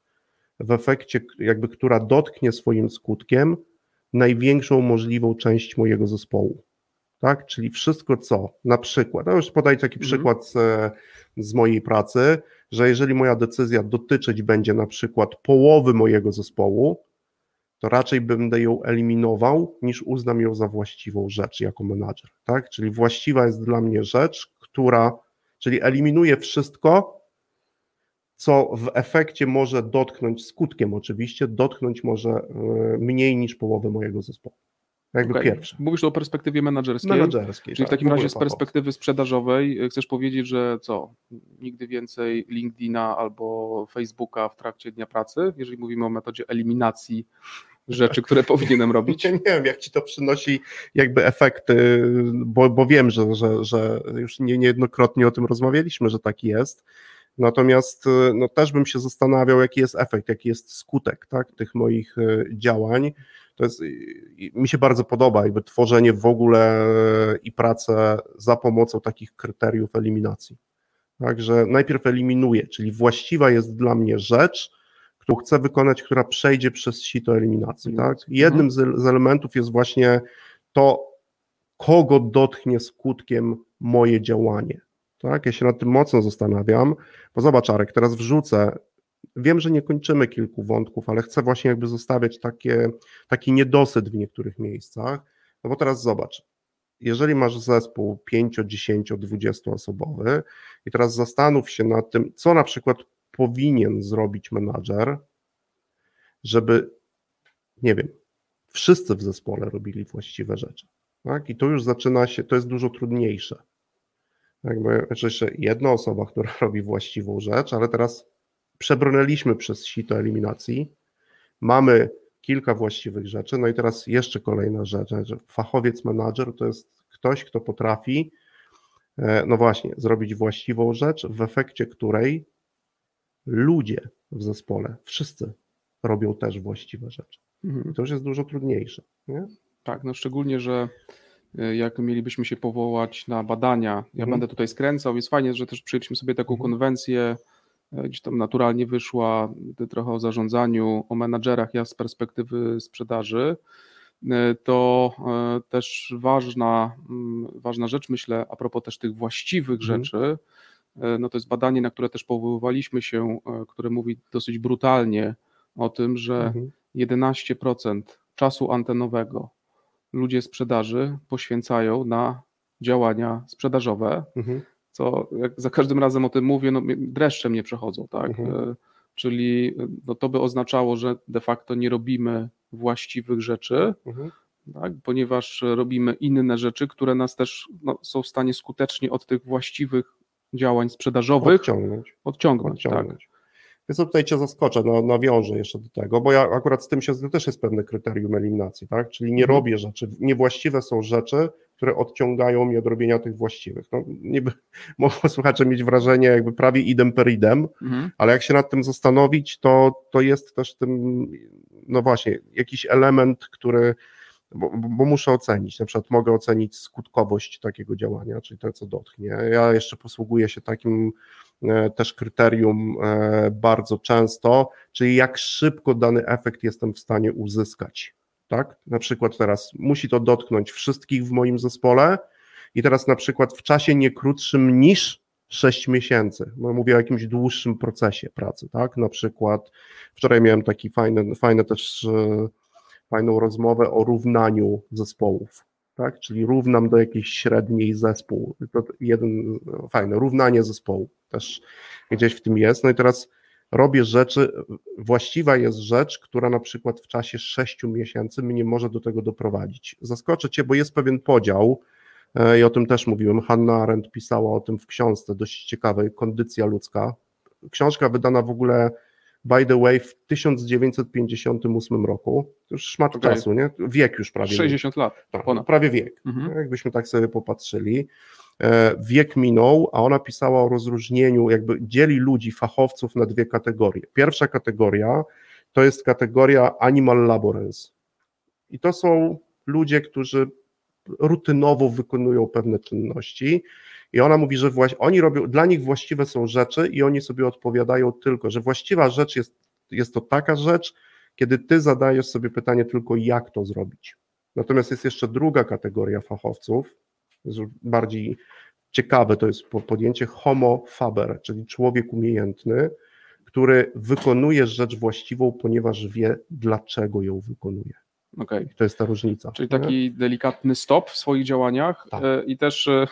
w efekcie jakby która dotknie swoim skutkiem największą możliwą część mojego zespołu. Tak? Czyli wszystko co, na przykład, no już podaję taki Mhm. przykład z, z mojej pracy, że jeżeli moja decyzja dotyczyć będzie na przykład połowy mojego zespołu, to raczej będę ją eliminował, niż uznam ją za właściwą rzecz jako menadżer. Tak? Czyli właściwa jest dla mnie rzecz, która, czyli eliminuje wszystko, co w efekcie może dotknąć, skutkiem oczywiście, dotknąć może e, mniej niż połowę mojego zespołu. Jakby Okej. pierwsze. Mówisz o perspektywie menedżerskiej. Menadżerskiej. Czyli w tak, takim ogóle razie z perspektywy sprzedażowej y, chcesz powiedzieć, że co? Nigdy więcej LinkedIna albo Facebooka w trakcie dnia pracy, jeżeli mówimy o metodzie eliminacji rzeczy, które powinienem robić? Ja [laughs] nie wiem, jak ci to przynosi jakby efekty, bo, bo wiem, że, że, że już nie, niejednokrotnie o tym rozmawialiśmy, że tak jest. Natomiast y, no, też bym się zastanawiał, jaki jest efekt, jaki jest skutek tak, tych moich y, działań. To jest, y, mi się bardzo podoba jakby tworzenie w ogóle i pracę za pomocą takich kryteriów eliminacji. Także najpierw eliminuję, czyli właściwa jest dla mnie rzecz, którą chcę wykonać, która przejdzie przez sito eliminacji. Tak? Eliminacji. Jednym z, z elementów jest właśnie to, kogo dotknie skutkiem moje działanie. Tak? Ja się nad tym mocno zastanawiam, bo zobacz, Arek, teraz wrzucę. Wiem, że nie kończymy kilku wątków, ale chcę właśnie jakby zostawiać takie, taki niedosyt w niektórych miejscach. No bo teraz zobacz, jeżeli masz zespół 5, 10, 20 osobowy i teraz zastanów się nad tym, co na przykład powinien zrobić menadżer, żeby, nie wiem, wszyscy w zespole robili właściwe rzeczy. Tak? I to już zaczyna się, to jest dużo trudniejsze. Jakby, znaczy jeszcze jedna osoba, która [laughs] robi właściwą rzecz, ale teraz przebrnęliśmy przez sito eliminacji, mamy kilka właściwych rzeczy, no i teraz jeszcze kolejna rzecz, że fachowiec menadżer to jest ktoś, kto potrafi, e, no właśnie, zrobić właściwą rzecz, w efekcie której ludzie w zespole, wszyscy robią też właściwe rzeczy. Mhm. To już jest dużo trudniejsze. Nie? Tak, no szczególnie, że y, jak mielibyśmy się powołać na badania, ja Mhm. będę tutaj skręcał, jest fajnie, że też przyjęliśmy sobie taką Mhm. konwencję, y, gdzieś tam naturalnie wyszła trochę o zarządzaniu, o menadżerach, ja z perspektywy sprzedaży, y, to też ważna, mm, ważna rzecz, myślę, a propos też tych właściwych Mhm. rzeczy, no to jest badanie, na które też powoływaliśmy się, y, które mówi dosyć brutalnie o tym, że Mhm. 11% czasu antenowego ludzie sprzedaży poświęcają na działania sprzedażowe, Mhm. co jak za każdym razem o tym mówię, no dreszcze mnie przechodzą, tak? Mhm. E, Czyli e, no, to by oznaczało, że de facto nie robimy właściwych rzeczy, Mhm. tak? ponieważ robimy inne rzeczy, które nas też no, są w stanie skutecznie od tych właściwych działań sprzedażowych Odciągnąć. odciągnąć. Tak. odciągnąć. Więc tutaj cię zaskoczę, no, nawiążę jeszcze do tego, bo ja akurat z tym się też jest pewne kryterium eliminacji, tak? Czyli nie Mhm. robię rzeczy, niewłaściwe są rzeczy, które odciągają mnie od robienia tych właściwych. No, niby [laughs] mogą słuchacze mieć wrażenie, jakby prawie idem per idem, Mhm. ale jak się nad tym zastanowić, to, to jest też tym, no właśnie, jakiś element, który, bo, bo muszę ocenić, na przykład mogę ocenić skutkowość takiego działania, czyli to, co dotknie. Ja jeszcze posługuję się takim e, też kryterium e, bardzo często, czyli jak szybko dany efekt jestem w stanie uzyskać. Tak? Na przykład teraz musi to dotknąć wszystkich w moim zespole i teraz na przykład w czasie nie krótszym niż 6 miesięcy. No, mówię o jakimś dłuższym procesie pracy, tak? Na przykład wczoraj miałem taki fajny, fajny też e, fajną rozmowę o równaniu zespołów, tak? Czyli równam do jakiejś średniej zespół. To jeden fajne równanie zespołu też gdzieś w tym jest. No i teraz robię rzeczy, właściwa jest rzecz, która na przykład w czasie 6 miesięcy mnie może do tego doprowadzić. Zaskoczę cię, bo jest pewien podział e, i o tym też mówiłem. Hanna Arendt pisała o tym w książce dość ciekawej, Kondycja ludzka. Książka wydana w ogóle by the way w 1958 roku. To już szmat Okej. czasu, nie? Wiek już prawie. 60 lat. Tak, ponad. prawie wiek. Mhm. Jakbyśmy tak sobie popatrzyli. E, Wiek minął, a ona pisała o rozróżnieniu, jakby dzieli ludzi, fachowców na dwie kategorie. Pierwsza kategoria to jest kategoria animal laborance. I to są ludzie, którzy rutynowo wykonują pewne czynności. I ona mówi, że właśnie oni robią, dla nich właściwe są rzeczy i oni sobie odpowiadają tylko, że właściwa rzecz jest, jest to taka rzecz, kiedy ty zadajesz sobie pytanie tylko, jak to zrobić. Natomiast jest jeszcze druga kategoria fachowców, bardziej ciekawe to jest po- podjęcie homo faber, czyli człowiek umiejętny, który wykonuje rzecz właściwą, ponieważ wie, dlaczego ją wykonuje. Okej. To jest ta różnica. Czyli nie? taki delikatny stop w swoich działaniach Tak. e, i też e,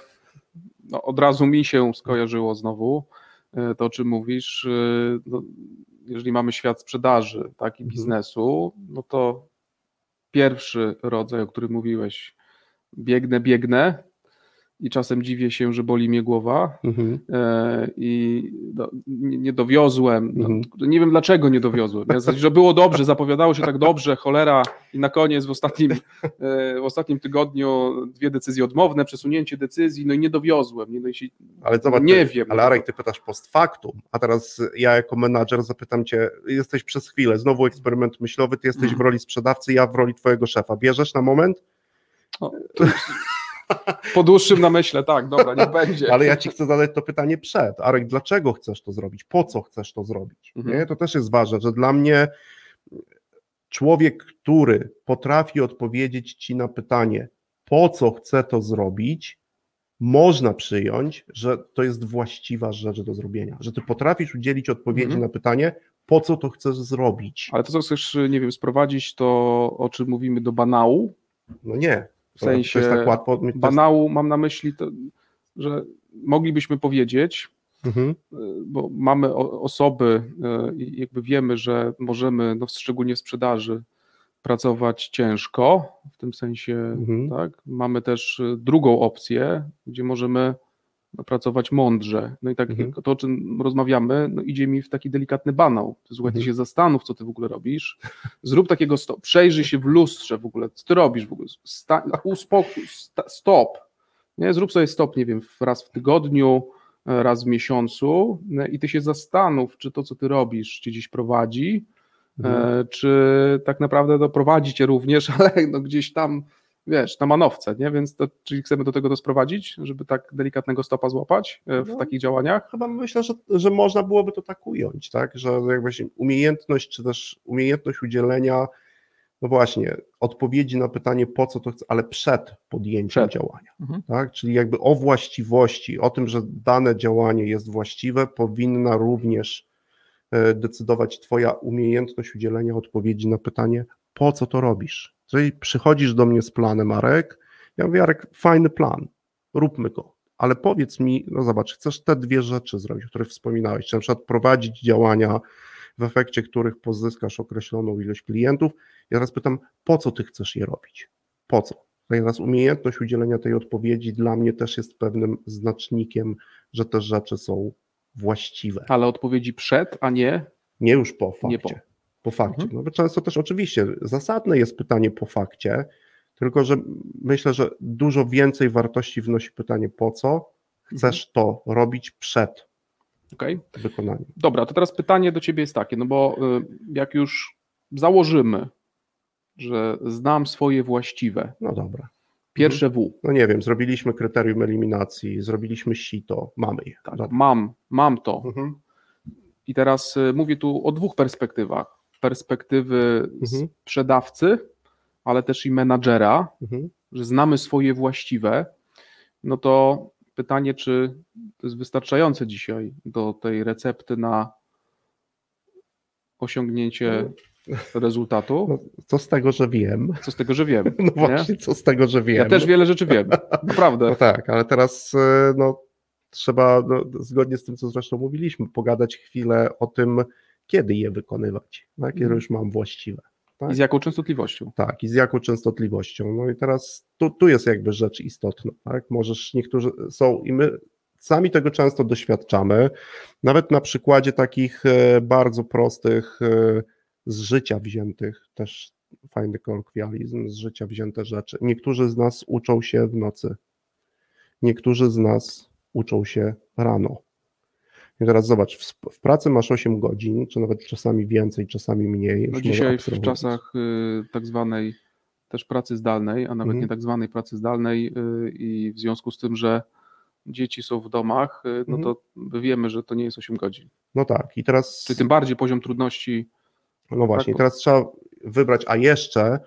no, od razu mi się skojarzyło znowu e, to, o czym mówisz. e, No, jeżeli mamy świat sprzedaży tak, i Mhm. biznesu, no to pierwszy rodzaj, o którym mówiłeś, biegnę, biegnę i czasem dziwię się, że boli mnie głowa Mhm. e, i do, nie, nie dowiozłem. No, Mhm. Nie wiem dlaczego nie dowiozłem. Ja, sensie, że było dobrze, zapowiadało się tak dobrze, cholera i na koniec w ostatnim, e, w ostatnim tygodniu dwie decyzje odmowne, przesunięcie decyzji, no i nie dowiozłem. Nie, no Ale zobacz, nie ty, wiem. Ale Arek, ty pytasz post factum, a teraz ja jako menadżer zapytam cię, jesteś przez chwilę, znowu eksperyment myślowy, ty jesteś Mhm. w roli sprzedawcy, ja w roli twojego szefa. Bierzesz na moment? No, [laughs] po dłuższym namyśle, tak, dobra, niech będzie. Ale ja ci chcę zadać to pytanie przed. Arek, dlaczego chcesz to zrobić? Po co chcesz to zrobić? Mhm. Nie? To też jest ważne, że dla mnie człowiek, który potrafi odpowiedzieć ci na pytanie, po co chce to zrobić, można przyjąć, że to jest właściwa rzecz do zrobienia. Że ty potrafisz udzielić odpowiedzi Mhm. na pytanie, po co to chcesz zrobić. Ale to, co chcesz, nie wiem, sprowadzić to, o czym mówimy, do banału, No nie. W sensie tak łatwo. banału mam na myśli to, że moglibyśmy powiedzieć, Mhm. bo mamy osoby e, i jakby wiemy, że możemy, no szczególnie w sprzedaży, pracować ciężko, w tym sensie, Mhm. tak. Mamy też e, drugą opcję, gdzie możemy pracować mądrze. No i tak Mhm. to, o czym rozmawiamy, no idzie mi w taki delikatny banał. Słuchaj, ty Mhm. się zastanów, co ty w ogóle robisz. Zrób takiego stop, przejrzyj się w lustrze w ogóle, co ty robisz w ogóle. Sta, uspokój, sta, stop. Nie, zrób sobie stop, nie wiem, raz w tygodniu, e, raz w miesiącu e, i ty się zastanów, czy to, co ty robisz, cię gdzieś prowadzi, Mhm. e, czy tak naprawdę doprowadzi cię również, [laughs] ale no gdzieś tam, wiesz, na manowce, nie? Więc to, czyli chcemy do tego to sprowadzić, żeby tak delikatnego stopa złapać e, w No. takich działaniach? Chyba myślę, że, że można byłoby to tak ująć, tak? Że jakbyś umiejętność, czy też umiejętność udzielenia, no właśnie, odpowiedzi na pytanie, po co to chcę, ale przed podjęciem Przed. działania. Mhm. Tak? Czyli jakby o właściwości, o tym, że dane działanie jest właściwe, powinna również e, decydować Twoja umiejętność udzielenia odpowiedzi na pytanie, po co to robisz? Jeżeli przychodzisz do mnie z planem, Marek, ja mówię, Jarek, fajny plan, róbmy go, ale powiedz mi, no zobacz, chcesz te dwie rzeczy zrobić, o których wspominałeś, czy na przykład prowadzić działania, w efekcie których pozyskasz określoną ilość klientów. Ja teraz pytam, po co ty chcesz je robić? Po co? No teraz umiejętność udzielenia tej odpowiedzi dla mnie też jest pewnym znacznikiem, że te rzeczy są właściwe. Ale odpowiedzi przed, a nie Nie już po fakcie. Nie po. Po. fakcie. Mhm. No bo często też oczywiście zasadne jest pytanie po fakcie, tylko że myślę, że dużo więcej wartości wnosi pytanie po co chcesz to robić przed Okej. wykonaniem. Dobra, to teraz pytanie do ciebie jest takie, no bo y, jak już założymy, że znam swoje właściwe, No dobra. pierwsze W, No nie wiem, zrobiliśmy kryterium eliminacji, zrobiliśmy sito, mamy je. tak, mam, mam to. Mhm. I teraz y, mówię tu o dwóch perspektywach. Perspektywy Mhm. sprzedawcy, ale też i menadżera, Mhm. że znamy swoje właściwe, no to pytanie, czy to jest wystarczające dzisiaj do tej recepty na osiągnięcie rezultatu? No, co z tego, że wiem? Co z tego, że wiem? [laughs] No nie? właśnie, co z tego, że wiem? Ja też wiele rzeczy wiem, [laughs] naprawdę. No tak, ale teraz e, no, trzeba, no, zgodnie z tym, co zresztą mówiliśmy, pogadać chwilę o tym, kiedy je wykonywać, tak? kiedy Mhm. już mam właściwe. I z jaką częstotliwością? Tak, i z jaką częstotliwością. No i teraz tu, tu jest jakby rzecz istotna, tak? Możesz, niektórzy są i my sami tego często doświadczamy, nawet na przykładzie takich e, bardzo prostych, e, z życia wziętych, też fajny kolokwializm, z życia wzięte rzeczy. Niektórzy z nas uczą się w nocy, niektórzy z nas uczą się rano. I teraz zobacz, w, w pracy masz 8 godzin, czy nawet czasami więcej, czasami mniej. No dzisiaj w czasach y, tak zwanej też pracy zdalnej, a nawet Mhm. nie tak zwanej pracy zdalnej y, i w związku z tym, że dzieci są w domach, y, no Mhm. to wiemy, że to nie jest 8 godzin. No tak, i teraz. Czyli tym bardziej poziom trudności No właśnie, Tak. teraz trzeba wybrać, a jeszcze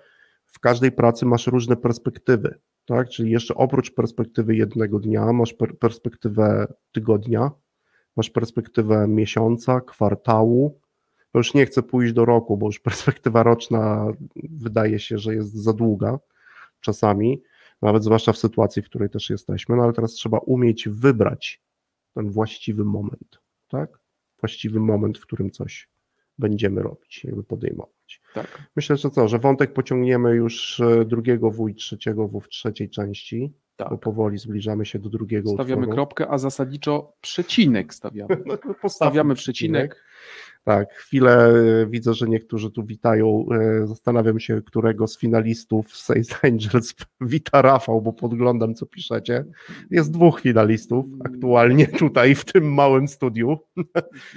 w każdej pracy masz różne perspektywy, tak? Czyli jeszcze oprócz perspektywy jednego dnia masz per perspektywę tygodnia, masz perspektywę miesiąca, kwartału. No już nie chcę pójść do roku, bo już [laughs] perspektywa roczna wydaje się, że jest za długa czasami, nawet zwłaszcza w sytuacji, w której też jesteśmy, no ale teraz trzeba umieć wybrać ten właściwy moment, tak? Właściwy moment, w którym coś będziemy robić, jakby podejmować. tak. Myślę, że co, że wątek pociągniemy już e, drugiego W i trzeciego W w trzeciej części, bo tak. powoli zbliżamy się do drugiego Stawiamy utworu. kropkę, a zasadniczo przecinek stawiamy. [laughs] No, przecinek. Tak, chwilę e, widzę, że niektórzy tu witają. e, Zastanawiam się, którego z finalistów Sales Angels [laughs] wita Rafał, bo podglądam, co piszecie. Jest dwóch finalistów aktualnie tutaj w tym małym studiu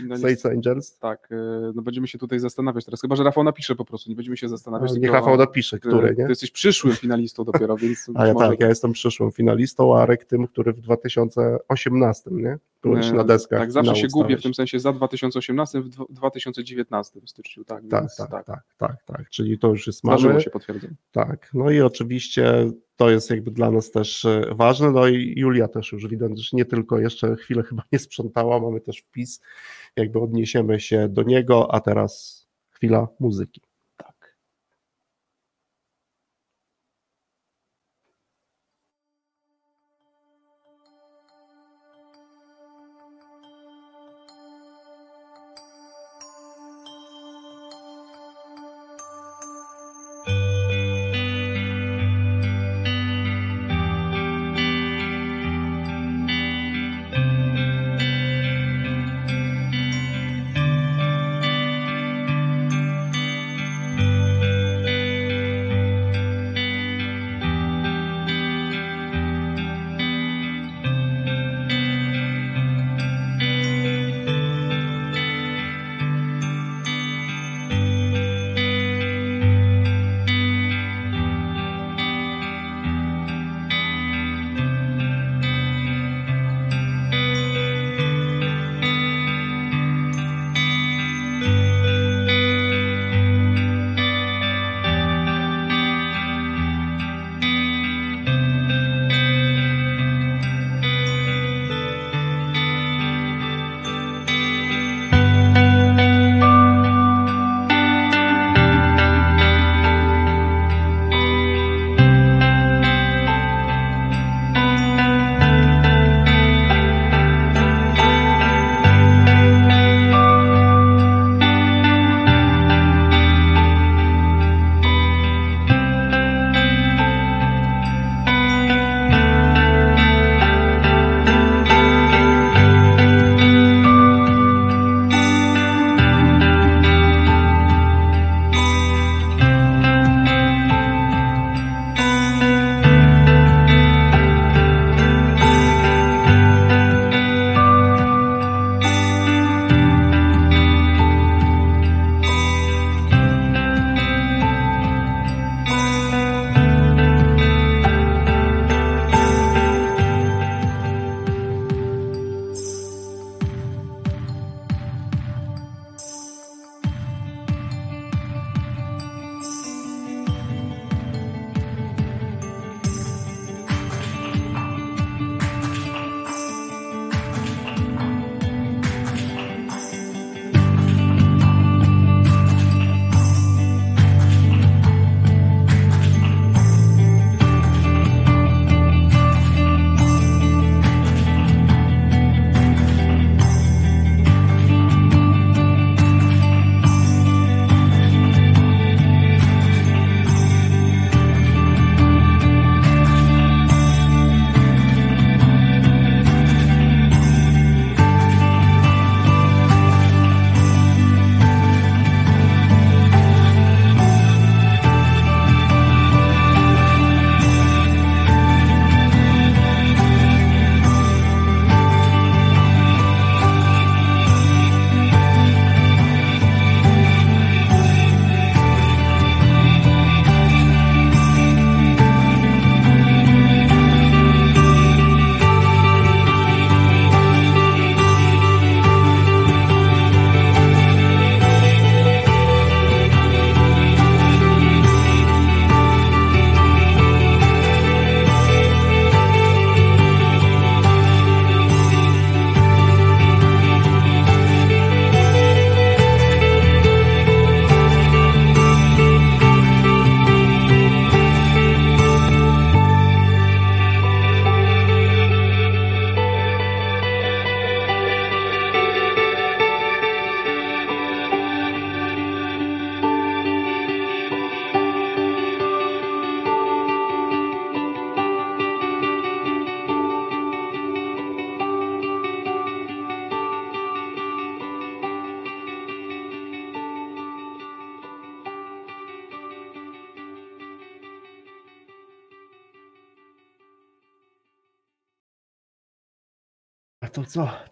No, [laughs] Sales Angels. tak, y, no będziemy się tutaj zastanawiać teraz, chyba że Rafał napisze po prostu, nie będziemy się zastanawiać. Niech tylko- Rafał napisze, który, nie? ty jesteś przyszłym finalistą dopiero, więc [laughs] A ja może tak, ja jestem przyszłym finalistą, a Arek tym, który w 2018, nie? Byłeś na deskach. Tak, zawsze się gubię w tym sensie za 2018, w dwa- 2019 w styczniu, tak, Tak, więc tak, tak, tak, tak, Czyli to już jest Zdarzyło mamy. się, potwierdzam. Tak, no i oczywiście to jest jakby dla nas też e, ważne, no i Julia też już widać, że nie tylko jeszcze chwilę chyba nie sprzątała, mamy też wpis, jakby odniesiemy się do niego, a teraz chwila muzyki.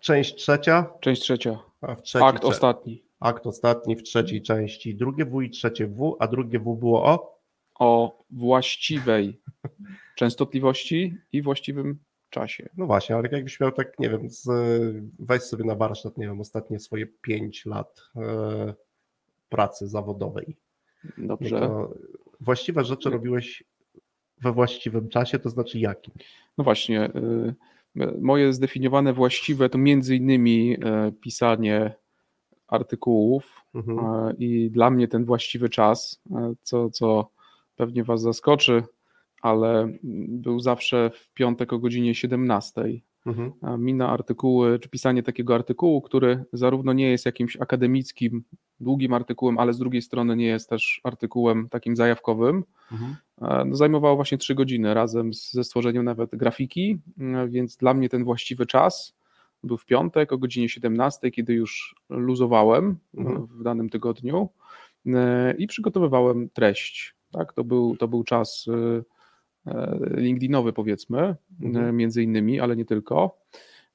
Część trzecia? Część trzecia. A w trzeciej Akt cze- ostatni. Akt ostatni w trzeciej części. Drugie W i trzecie W, a drugie W było o? O właściwej [laughs] częstotliwości i właściwym czasie. No właśnie, ale jakbyś miał tak, nie wiem, z, weź sobie na warsztat, nie wiem, ostatnie swoje 5 lat e, pracy zawodowej. No Dobrze. to właściwe rzeczy robiłeś we właściwym czasie, to znaczy jakim? No właśnie. y, Moje zdefiniowane właściwe to między innymi e, pisanie artykułów Mhm. e, i dla mnie ten właściwy czas, e, co, co pewnie Was zaskoczy, ale był zawsze w piątek o godzinie 17. Mhm. a mi na artykuły, czy pisanie takiego artykułu, który zarówno nie jest jakimś akademickim, długim artykułem, ale z drugiej strony nie jest też artykułem takim zajawkowym, Mhm. e, no zajmowało właśnie trzy godziny razem z, ze stworzeniem nawet grafiki, e, więc dla mnie ten właściwy czas był w piątek o godzinie 17, kiedy już luzowałem Mhm. w danym tygodniu e, i przygotowywałem treść. Tak, to był, to był czas LinkedInowy powiedzmy, Mhm. między innymi, ale nie tylko.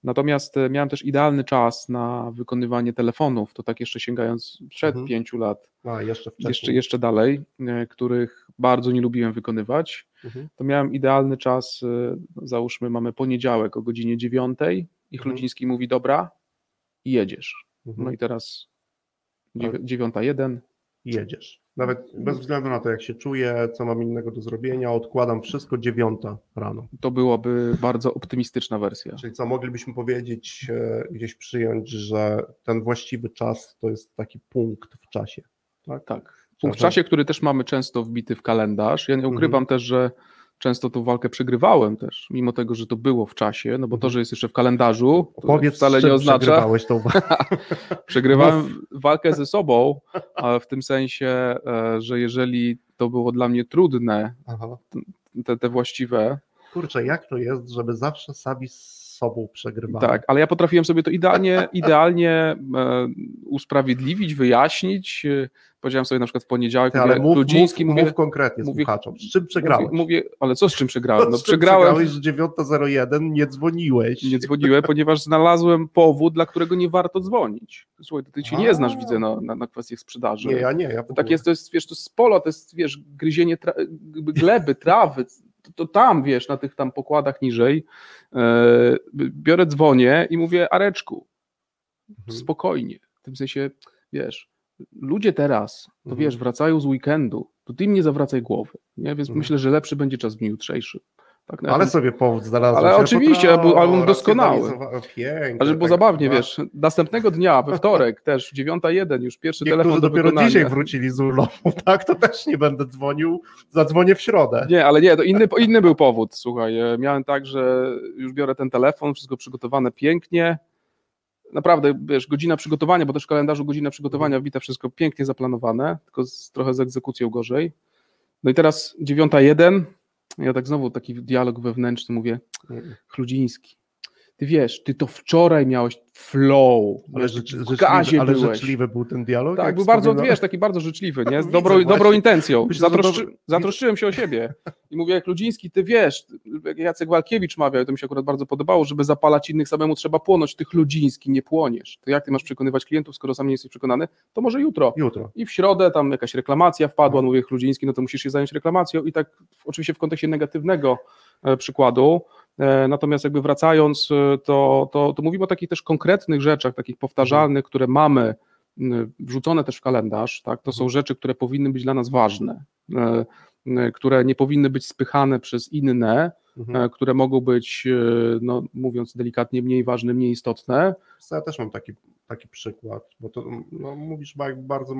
Natomiast e, miałem też idealny czas na wykonywanie telefonów, to tak jeszcze sięgając przed Mhm. pięciu lat, A, jeszcze jeszcze, jeszcze dalej, e, których bardzo nie lubiłem wykonywać. Mhm. To miałem idealny czas, e, załóżmy mamy poniedziałek o godzinie dziewiątej i Mhm. Chludziński mówi dobra i jedziesz. Mhm. No i teraz Tak. dziewiąta jeden, jedziesz. Nawet bez względu na to, jak się czuję, co mam innego do zrobienia, odkładam wszystko dziewiąta rano. to byłaby bardzo optymistyczna wersja. Czyli co, moglibyśmy powiedzieć, e, gdzieś przyjąć, że ten właściwy czas to jest taki punkt w czasie. Tak? Tak. Punkt w czasie, który też mamy często wbity w kalendarz. Ja nie Mhm. ukrywam też, że często tą walkę przegrywałem też, mimo tego, że to było w czasie, no bo to, Mhm. że jest jeszcze w kalendarzu, Opowiedz, wcale nie oznacza. przegrywałeś tą [laughs] walkę. Przegrywałem walkę ze sobą, ale w tym sensie, e, że jeżeli to było dla mnie trudne, te, te właściwe, Kurczę, jak to jest, żeby zawsze sami sobą przegrywali? tak, ale ja potrafiłem sobie to idealnie, [laughs] idealnie e, usprawiedliwić, wyjaśnić. Powiedziałem sobie na przykład w poniedziałek, Ty, ale mówię, mów, Ludziński, mów, mówię, mów konkretnie mówię- słuchaczom. Z czym przegrałeś? Mówię, ale co z czym [laughs] przegrałem? No Z czym przegrałem, przegrałeś, że 9.01 nie dzwoniłeś. nie dzwoniłem, ponieważ znalazłem powód, dla którego nie warto dzwonić. Słuchaj, ty się nie znasz, widzę, na, na, na kwestiach sprzedaży. Nie, ja nie. Ja tak jest, to jest, wiesz, to jest polo, to jest, wiesz, gryzienie tra gleby, trawy, to, to tam, wiesz, na tych tam pokładach niżej, e, biorę dzwonię i mówię, Areczku, Mhm. spokojnie, w tym sensie, wiesz, ludzie teraz, to Mhm. wiesz, wracają z weekendu, to ty im nie zawracaj głowy, nie? więc Mhm. myślę, że lepszy będzie czas w dniu jutrzejszym. Tak, Ale sobie powód znalazłeś. Ale oczywiście, on o, doskonały. Pięknie. Ale było tak, zabawnie, tak. wiesz, następnego dnia, we wtorek [laughs] też, 9.01, już pierwszy Niektórzy telefon do dopiero wykonania. dzisiaj wrócili z urlopu, [laughs] tak? To też nie będę dzwonił, zadzwonię w środę. Nie, ale nie, to inny, inny był powód, słuchaj, e, miałem tak, że już biorę ten telefon, wszystko przygotowane pięknie, naprawdę, wiesz, godzina przygotowania, bo też w kalendarzu godzina przygotowania wbite wszystko pięknie zaplanowane, tylko z, trochę z egzekucją gorzej. No i teraz 9.01, ja tak znowu taki dialog wewnętrzny mówię, Chludziński, ty wiesz, ty to wczoraj miałeś flow, Ale, w życzliwy, gazie ale byłeś. życzliwy był ten dialog? Tak, był bardzo, wiesz, taki bardzo życzliwy, nie? [laughs] Z dobrą, dobrą intencją. Zatroszczy, zatroszczyłem się o siebie i mówię, jak Ludziński, ty wiesz, jak Jacek Walkiewicz mawiał, i to mi się akurat bardzo podobało, żeby zapalać innych samemu trzeba płonąć, tych Ludziński, nie płoniesz. To jak ty masz przekonywać klientów, skoro sam nie jesteś przekonany, to może jutro. Jutro. I w środę tam jakaś reklamacja wpadła, Mhm. mówię, Chludziński, no to musisz się zająć reklamacją i tak oczywiście w kontekście negatywnego e, przykładu, natomiast jakby wracając, e, to, to, to mówimy o takich też konkretnych rzeczach, takich powtarzalnych, które mamy wrzucone też w kalendarz, tak, to są Mhm. rzeczy, które powinny być dla nas ważne, e, e, które nie powinny być spychane przez inne, Mhm. e, które mogą być, e, no, mówiąc delikatnie, mniej ważne, mniej istotne. Ja też mam taki, taki przykład, bo to no, mówisz ba- bardzo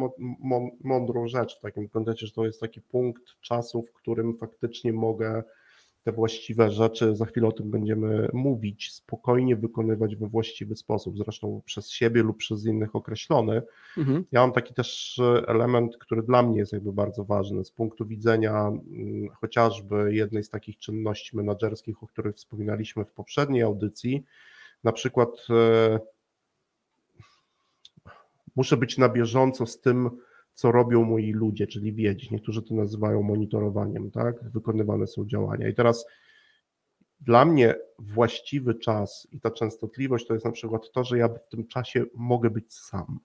mądrą rzecz w takim kontekście, że to jest taki punkt czasu, w którym faktycznie mogę te właściwe rzeczy, za chwilę o tym będziemy mówić, spokojnie wykonywać we właściwy sposób, zresztą przez siebie lub przez innych określony. Mhm. Ja mam taki też element, który dla mnie jest jakby bardzo ważny z punktu widzenia mm, chociażby jednej z takich czynności menedżerskich, o których wspominaliśmy w poprzedniej audycji. Na przykład e, muszę być na bieżąco z tym, co robią moi ludzie, czyli wiedzieć. Niektórzy to nazywają monitorowaniem, tak? Wykonywane są działania. I teraz dla mnie właściwy czas i ta częstotliwość to jest na przykład to, że ja w tym czasie mogę być sam.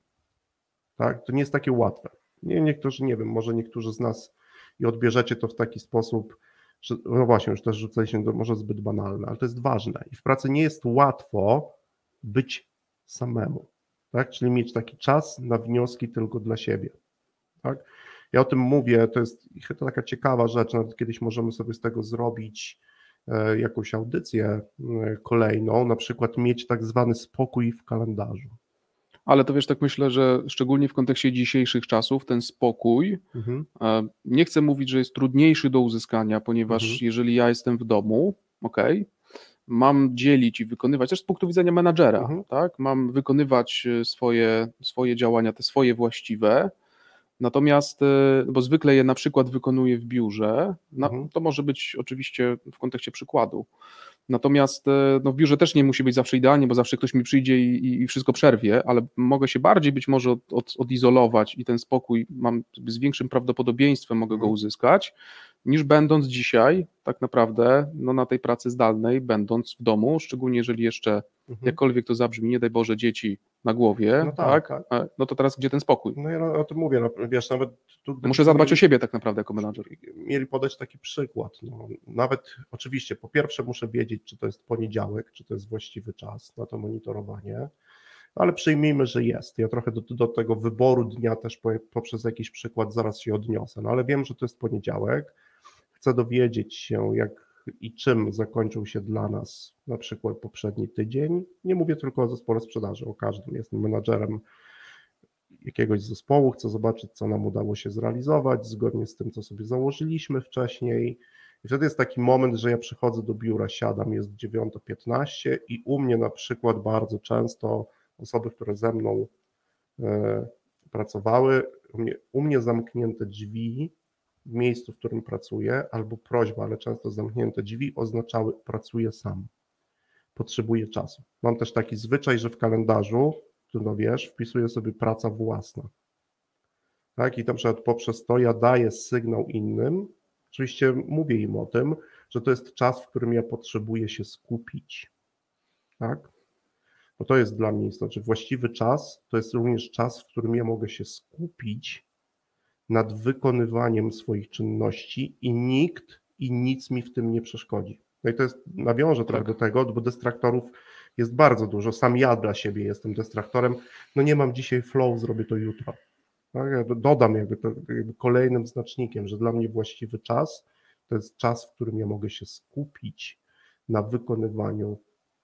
Tak? To nie jest takie łatwe. Nie, niektórzy, nie wiem, może niektórzy z nas i odbierzecie to w taki sposób, że no właśnie, już też rzucaliśmy do może zbyt banalne, ale to jest ważne. I w pracy nie jest łatwo być samemu, tak? Czyli mieć taki czas na wnioski tylko dla siebie. Tak? Ja o tym mówię, to jest to taka ciekawa rzecz, nawet kiedyś możemy sobie z tego zrobić e, jakąś audycję e, kolejną, na przykład mieć tak zwany spokój w kalendarzu. Ale to wiesz, tak myślę, że szczególnie w kontekście dzisiejszych czasów ten spokój, mhm. E, nie chcę mówić, że jest trudniejszy do uzyskania, ponieważ mhm. jeżeli ja jestem w domu, ok, mam dzielić i wykonywać, też z punktu widzenia menadżera, mhm. tak, mam wykonywać swoje, swoje działania, te swoje właściwe, Natomiast, e, bo zwykle je na przykład wykonuję w biurze, mhm. to może być oczywiście w kontekście przykładu. Natomiast e, no, w biurze też nie musi być zawsze idealnie, bo zawsze ktoś mi przyjdzie i, i wszystko przerwie, ale mogę się bardziej być może od, od, odizolować i ten spokój mam z większym prawdopodobieństwem mogę go mhm. uzyskać, niż będąc dzisiaj tak naprawdę no, na tej pracy zdalnej, będąc w domu, szczególnie jeżeli jeszcze mhm. jakkolwiek to zabrzmi, nie daj Boże, dzieci na głowie, no tak, tak, tak. no to teraz gdzie ten spokój? No ja o tym mówię, no, wiesz, nawet tu, Muszę zadbać mieli, o siebie tak naprawdę jako menadżer. Mieli podać taki przykład, no, nawet oczywiście po pierwsze muszę wiedzieć, czy to jest poniedziałek, czy to jest właściwy czas na to monitorowanie, ale przyjmijmy, że jest. Ja trochę do, do tego wyboru dnia też poprzez jakiś przykład zaraz się odniosę, no ale wiem, że to jest poniedziałek, chcę dowiedzieć się, jak i czym zakończył się dla nas na przykład poprzedni tydzień. Nie mówię tylko o zespole sprzedaży, o każdym. Jestem menadżerem jakiegoś zespołu, chcę zobaczyć, co nam udało się zrealizować zgodnie z tym, co sobie założyliśmy wcześniej. I wtedy jest taki moment, że ja przychodzę do biura, siadam, jest 9.15 i u mnie na przykład bardzo często osoby, które ze mną e, pracowały, u mnie, u mnie zamknięte drzwi miejscu, w którym pracuję, albo prośba, ale często zamknięte drzwi oznaczały pracuję sam. Potrzebuję czasu. Mam też taki zwyczaj, że w kalendarzu, no wiesz, wpisuję sobie praca własna. Tak, i na przykład poprzez to ja daję sygnał innym, oczywiście mówię im o tym, że to jest czas, w którym ja potrzebuję się skupić. Tak? Bo to jest dla mnie istotne. Właściwy czas to jest również czas, w którym ja mogę się skupić nad wykonywaniem swoich czynności i nikt i nic mi w tym nie przeszkodzi. No i to jest, nawiążę trochę tak. do tego, bo dystraktorów jest bardzo dużo. Sam ja dla siebie jestem dystraktorem. No nie mam dzisiaj flow, zrobię to jutro. Tak? Ja dodam jakby, to, jakby kolejnym znacznikiem, że dla mnie właściwy czas to jest czas, w którym ja mogę się skupić na wykonywaniu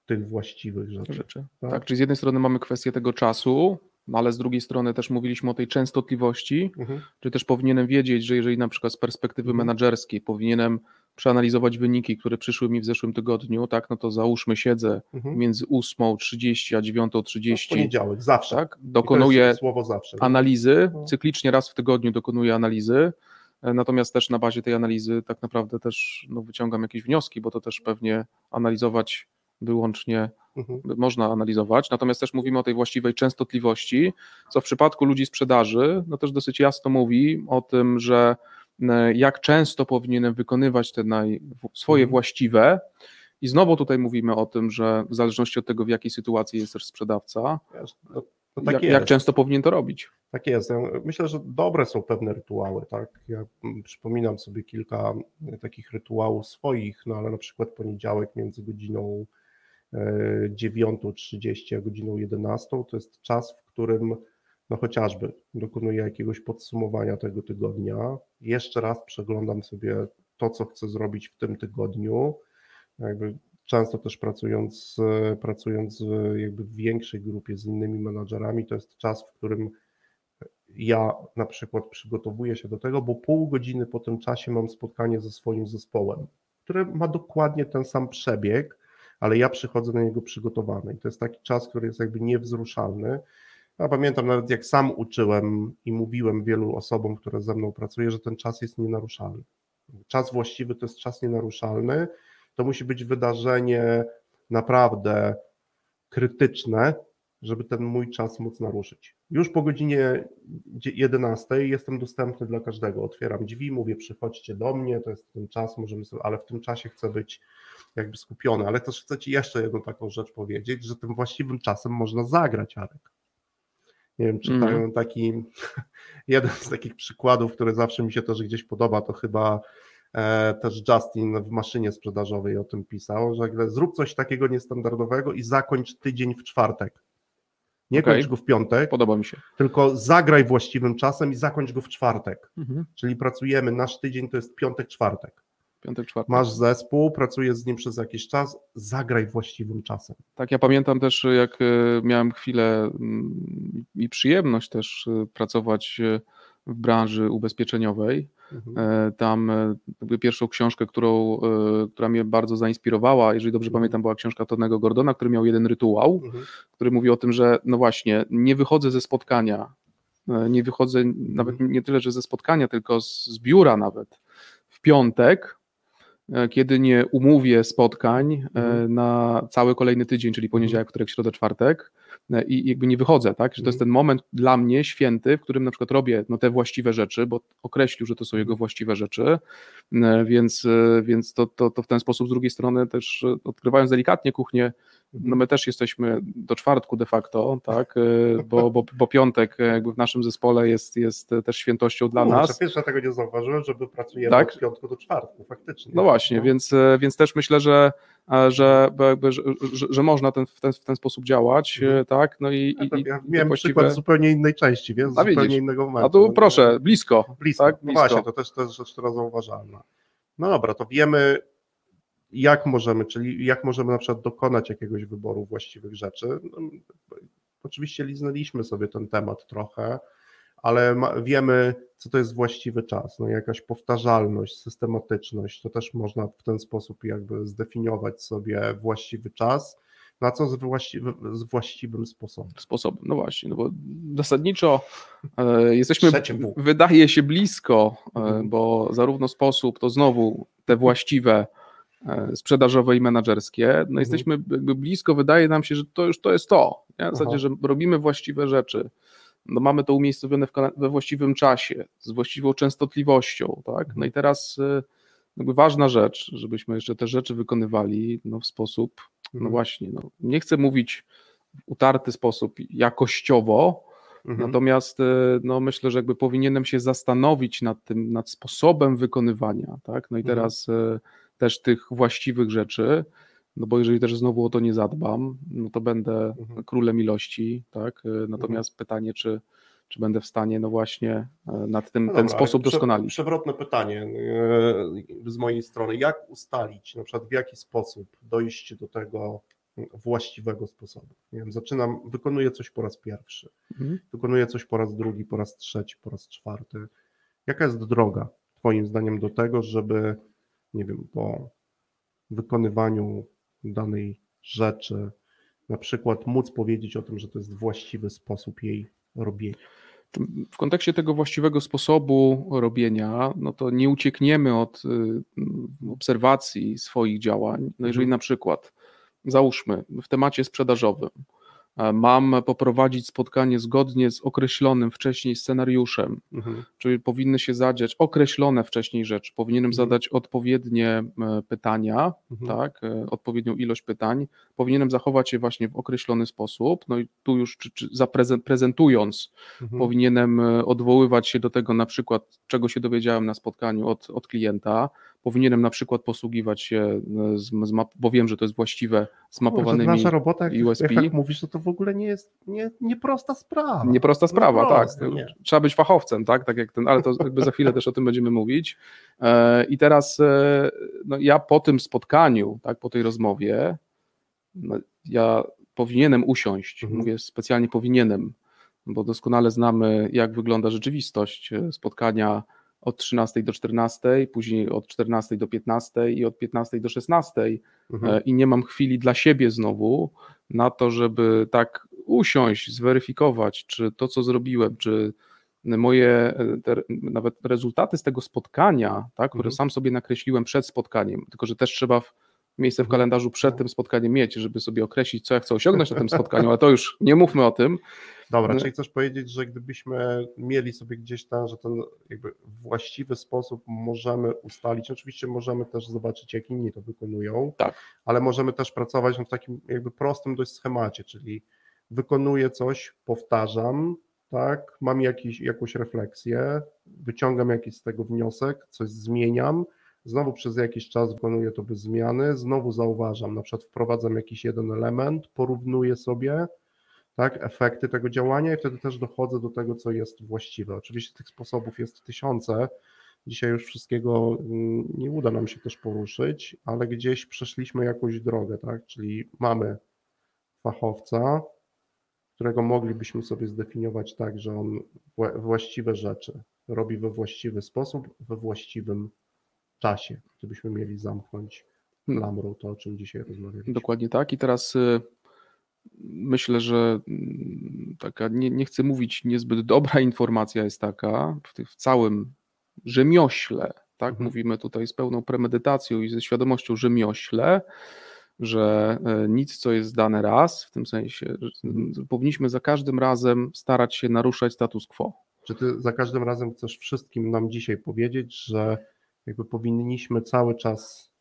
tych właściwych rzeczy. rzeczy. Tak? tak, czyli z jednej strony mamy kwestię tego czasu, no ale z drugiej strony też mówiliśmy o tej częstotliwości, mhm. czy też powinienem wiedzieć, że jeżeli na przykład z perspektywy mhm. menedżerskiej powinienem przeanalizować wyniki, które przyszły mi w zeszłym tygodniu, tak, no to załóżmy siedzę mhm. między 8.30 a 9.30. No, poniedziałek, zawsze. Tak, dokonuję słowo zawsze. analizy, no. cyklicznie raz w tygodniu dokonuję analizy, e, natomiast też na bazie tej analizy tak naprawdę też no, wyciągam jakieś wnioski, bo to też pewnie analizować wyłącznie mhm. można analizować. Natomiast też mówimy o tej właściwej częstotliwości, co w przypadku ludzi sprzedaży no też dosyć jasno mówi o tym, że e, jak często powinienem wykonywać te naj, swoje mhm. właściwe. I znowu tutaj mówimy o tym, że w zależności od tego, w jakiej sytuacji jest też sprzedawca, no, tak jak, jak, często powinien to robić. Tak jest. myślę, że dobre są pewne rytuały. Tak? Ja przypominam sobie kilka takich rytuałów swoich, no ale na przykład poniedziałek między godziną 9.30 a godziną 11 to jest czas, w którym no chociażby dokonuję jakiegoś podsumowania tego tygodnia. Jeszcze raz przeglądam sobie to, co chcę zrobić w tym tygodniu. Jakby często też pracując, pracując jakby w większej grupie z innymi menadżerami, to jest czas, w którym ja na przykład przygotowuję się do tego, bo pół godziny po tym czasie mam spotkanie ze swoim zespołem, które ma dokładnie ten sam przebieg, ale ja przychodzę na niego przygotowany. I to jest taki czas, który jest jakby niewzruszalny. Ja pamiętam nawet jak sam uczyłem i mówiłem wielu osobom, które ze mną pracują, że ten czas jest nienaruszalny. Czas właściwy to jest czas nienaruszalny. To musi być wydarzenie naprawdę krytyczne, żeby ten mój czas móc naruszyć. Już po godzinie 11 jestem dostępny dla każdego. Otwieram drzwi, mówię, przychodźcie do mnie, to jest ten czas, możemy sobie, ale w tym czasie chcę być jakby skupiony. Ale też chcę Ci jeszcze jedną taką rzecz powiedzieć, że tym właściwym czasem można zagrać, Arek. Nie wiem, czy mm. taki [laughs] jeden z takich przykładów, który zawsze mi się też gdzieś podoba, to chyba e, też Justin w maszynie sprzedażowej o tym pisał, że zrób coś takiego niestandardowego i zakończ tydzień w czwartek. Nie okay. kończ go w piątek. Podoba mi się. Tylko zagraj właściwym czasem i zakończ go w czwartek. Mhm. Czyli pracujemy, nasz tydzień to jest piątek, czwartek. Piątek, czwartek. Masz zespół, pracujesz z nim przez jakiś czas, zagraj właściwym czasem. Tak, ja pamiętam też, jak e, miałem chwilę mm, i przyjemność też e, pracować e, w branży ubezpieczeniowej. Mhm. Tam jakby pierwszą książkę, którą, która mnie bardzo zainspirowała, jeżeli dobrze mhm. pamiętam, była książka Tonego Gordona, który miał jeden rytuał, mhm. który mówi o tym, że no właśnie, nie wychodzę ze spotkania, nie wychodzę nawet mhm. nie tyle, że ze spotkania, tylko z, z biura nawet w piątek, E, kiedy nie umówię spotkań e, mhm. na cały kolejny tydzień, czyli poniedziałek, wtorek, środa, czwartek e, i jakby nie wychodzę, tak? Że to jest mhm. ten moment dla mnie święty, w którym na przykład robię no, te właściwe rzeczy, bo określił, że to są jego właściwe rzeczy, więc, więc to, to, to w ten sposób z drugiej strony też odkrywając delikatnie kuchnię no my też jesteśmy do czwartku de facto, tak, y, bo, bo, bo piątek jakby w naszym zespole jest, jest też świętością dla no, nas. Pierwsze tego nie zauważyłem, żeby pracujemy tak? od piątku do czwartku, faktycznie. No właśnie, no. Więc, y, więc też myślę, że że, jakby, że, że, że, można ten, w, ten, w ten sposób działać, mhm. tak? No i, ja, i, ja miałem właściwe... przykład zupełnie innej części, więc zupełnie widzisz. innego momentu. A tu proszę, blisko. Blisko, tak? blisko. No właśnie, to też, też rzecz, która zauważalna. No dobra, to wiemy, jak możemy, czyli jak możemy na przykład dokonać jakiegoś wyboru właściwych rzeczy. No, oczywiście liznęliśmy sobie ten temat trochę, ale ma, wiemy, co to jest właściwy czas. No, jakaś powtarzalność, systematyczność, to też można w ten sposób jakby zdefiniować sobie właściwy czas. Na co z, z właściwym sposobem? Sposobem, no właśnie, no bo zasadniczo e, jesteśmy, wydaje się blisko, e, mhm. bo zarówno sposób, to znowu te właściwe sprzedażowe i menedżerskie, no mhm. jesteśmy jakby blisko, wydaje nam się, że to już to jest to, nie? w zasadzie, że robimy właściwe rzeczy, no mamy to umiejscowione w, we właściwym czasie, z właściwą częstotliwością, tak, no i mhm. teraz e, jakby ważna rzecz, żebyśmy jeszcze te rzeczy wykonywali no, w sposób, no mhm. właśnie, no, nie chcę mówić w utarty sposób jakościowo, mhm. natomiast e, no, myślę, że jakby powinienem się zastanowić nad tym, nad sposobem wykonywania, tak, no i teraz mhm też tych właściwych rzeczy, no bo jeżeli też znowu o to nie zadbam, no to będę mhm. królem ilości, tak? Natomiast mhm. pytanie, czy, czy będę w stanie, no właśnie, e, nad tym no ten sposób doskonalić. Przewrotne pytanie e, z mojej strony. Jak ustalić, na przykład w jaki sposób dojść do tego właściwego sposobu? Nie wiem, zaczynam, wykonuję coś po raz pierwszy, mhm. wykonuję coś po raz drugi, po raz trzeci, po raz czwarty. Jaka jest droga, Twoim zdaniem, do tego, żeby nie wiem, po wykonywaniu danej rzeczy, na przykład móc powiedzieć o tym, że to jest właściwy sposób jej robienia. W kontekście tego właściwego sposobu robienia, no to nie uciekniemy od y, obserwacji swoich działań. No jeżeli mhm. na przykład, załóżmy, w temacie sprzedażowym, mam poprowadzić spotkanie zgodnie z określonym wcześniej scenariuszem, mhm. czyli powinny się zadziać określone wcześniej rzeczy, powinienem mhm. zadać odpowiednie e, pytania, mhm. tak, e, odpowiednią ilość pytań, powinienem zachować się właśnie w określony sposób, no i tu już czy, czy zaprezentując mhm. powinienem odwoływać się do tego na przykład, czego się dowiedziałem na spotkaniu od, od klienta, powinienem na przykład posługiwać się, z, z map, bo wiem, że to jest właściwe, zmapowanymi Nasza robota, jak, USB. Jak mówisz, to to w ogóle nie jest nie, nieprosta sprawa. Nieprosta sprawa, tak. Nie. Trzeba być fachowcem, tak, tak jak ten, ale to jakby za chwilę też o tym będziemy mówić. E, I teraz e, no, ja po tym spotkaniu, tak, po tej rozmowie, no, ja powinienem usiąść, mhm. mówię specjalnie powinienem, bo doskonale znamy, jak wygląda rzeczywistość e, spotkania od 13 do 14, później od 14 do 15 i od 15 do 16 mhm. E, i nie mam chwili dla siebie znowu na to, żeby tak usiąść, zweryfikować, czy to, co zrobiłem, czy moje e, te, nawet rezultaty z tego spotkania, tak, które mhm. sam sobie nakreśliłem przed spotkaniem, tylko że też trzeba w, miejsce w kalendarzu przed tym spotkaniem mieć, żeby sobie określić, co ja chcę osiągnąć na tym spotkaniu, ale to już nie mówmy o tym. Dobra, No. czyli chcesz powiedzieć, że gdybyśmy mieli sobie gdzieś tam, że ten jakby właściwy sposób możemy ustalić, oczywiście możemy też zobaczyć, jak inni to wykonują, Tak. ale możemy też pracować w takim jakby prostym dość schemacie, czyli wykonuję coś, powtarzam, tak, mam jakiś, jakąś refleksję, wyciągam jakiś z tego wniosek, coś zmieniam, znowu przez jakiś czas wykonuję to bez zmiany, znowu zauważam, na przykład wprowadzam jakiś jeden element, porównuję sobie, tak, efekty tego działania i wtedy też dochodzę do tego, co jest właściwe. Oczywiście tych sposobów jest tysiące. Dzisiaj już wszystkiego mm, nie uda nam się też poruszyć, ale gdzieś przeszliśmy jakąś drogę, tak? Czyli mamy fachowca, którego moglibyśmy sobie zdefiniować tak, że on wła- właściwe rzeczy robi we właściwy sposób, we właściwym czasie, gdybyśmy mieli zamknąć klamrą to, o czym dzisiaj rozmawialiśmy. Dokładnie tak. I teraz y, myślę, że mm, taka, nie, nie chcę mówić niezbyt dobra informacja jest taka w, tych- w całym rzemiośle, tak? Mhm. Mówimy tutaj z pełną premedytacją i ze świadomością rzemiośle, że e, nic, co jest dane raz, w tym sensie, powinniśmy za każdym razem starać się naruszać status quo. Czy ty za każdym razem chcesz wszystkim nam dzisiaj powiedzieć, że jakby powinniśmy cały czas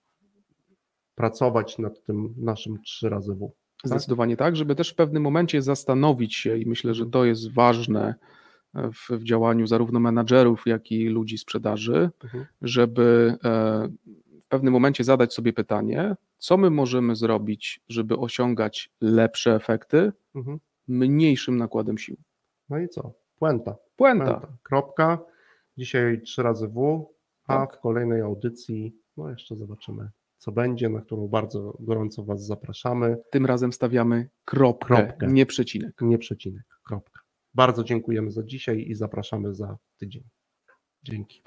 pracować nad tym naszym trzy razy W? Zdecydowanie tak, żeby też w pewnym momencie zastanowić się, i myślę, że to jest ważne e, w, w działaniu zarówno menadżerów, jak i ludzi sprzedaży, Mhm. żeby e, w pewnym momencie zadać sobie pytanie, co my możemy zrobić, żeby osiągać lepsze efekty Mhm. mniejszym nakładem sił. No i co? Puenta. Puenta. Puenta. Kropka. Dzisiaj trzy razy W, a Tak. w kolejnej audycji, no jeszcze zobaczymy, co będzie, na którą bardzo gorąco Was zapraszamy. Tym razem stawiamy kropkę, Kropkę. nie przecinek. Nie przecinek. Kropka. Bardzo dziękujemy za dzisiaj i zapraszamy za tydzień. Dzięki.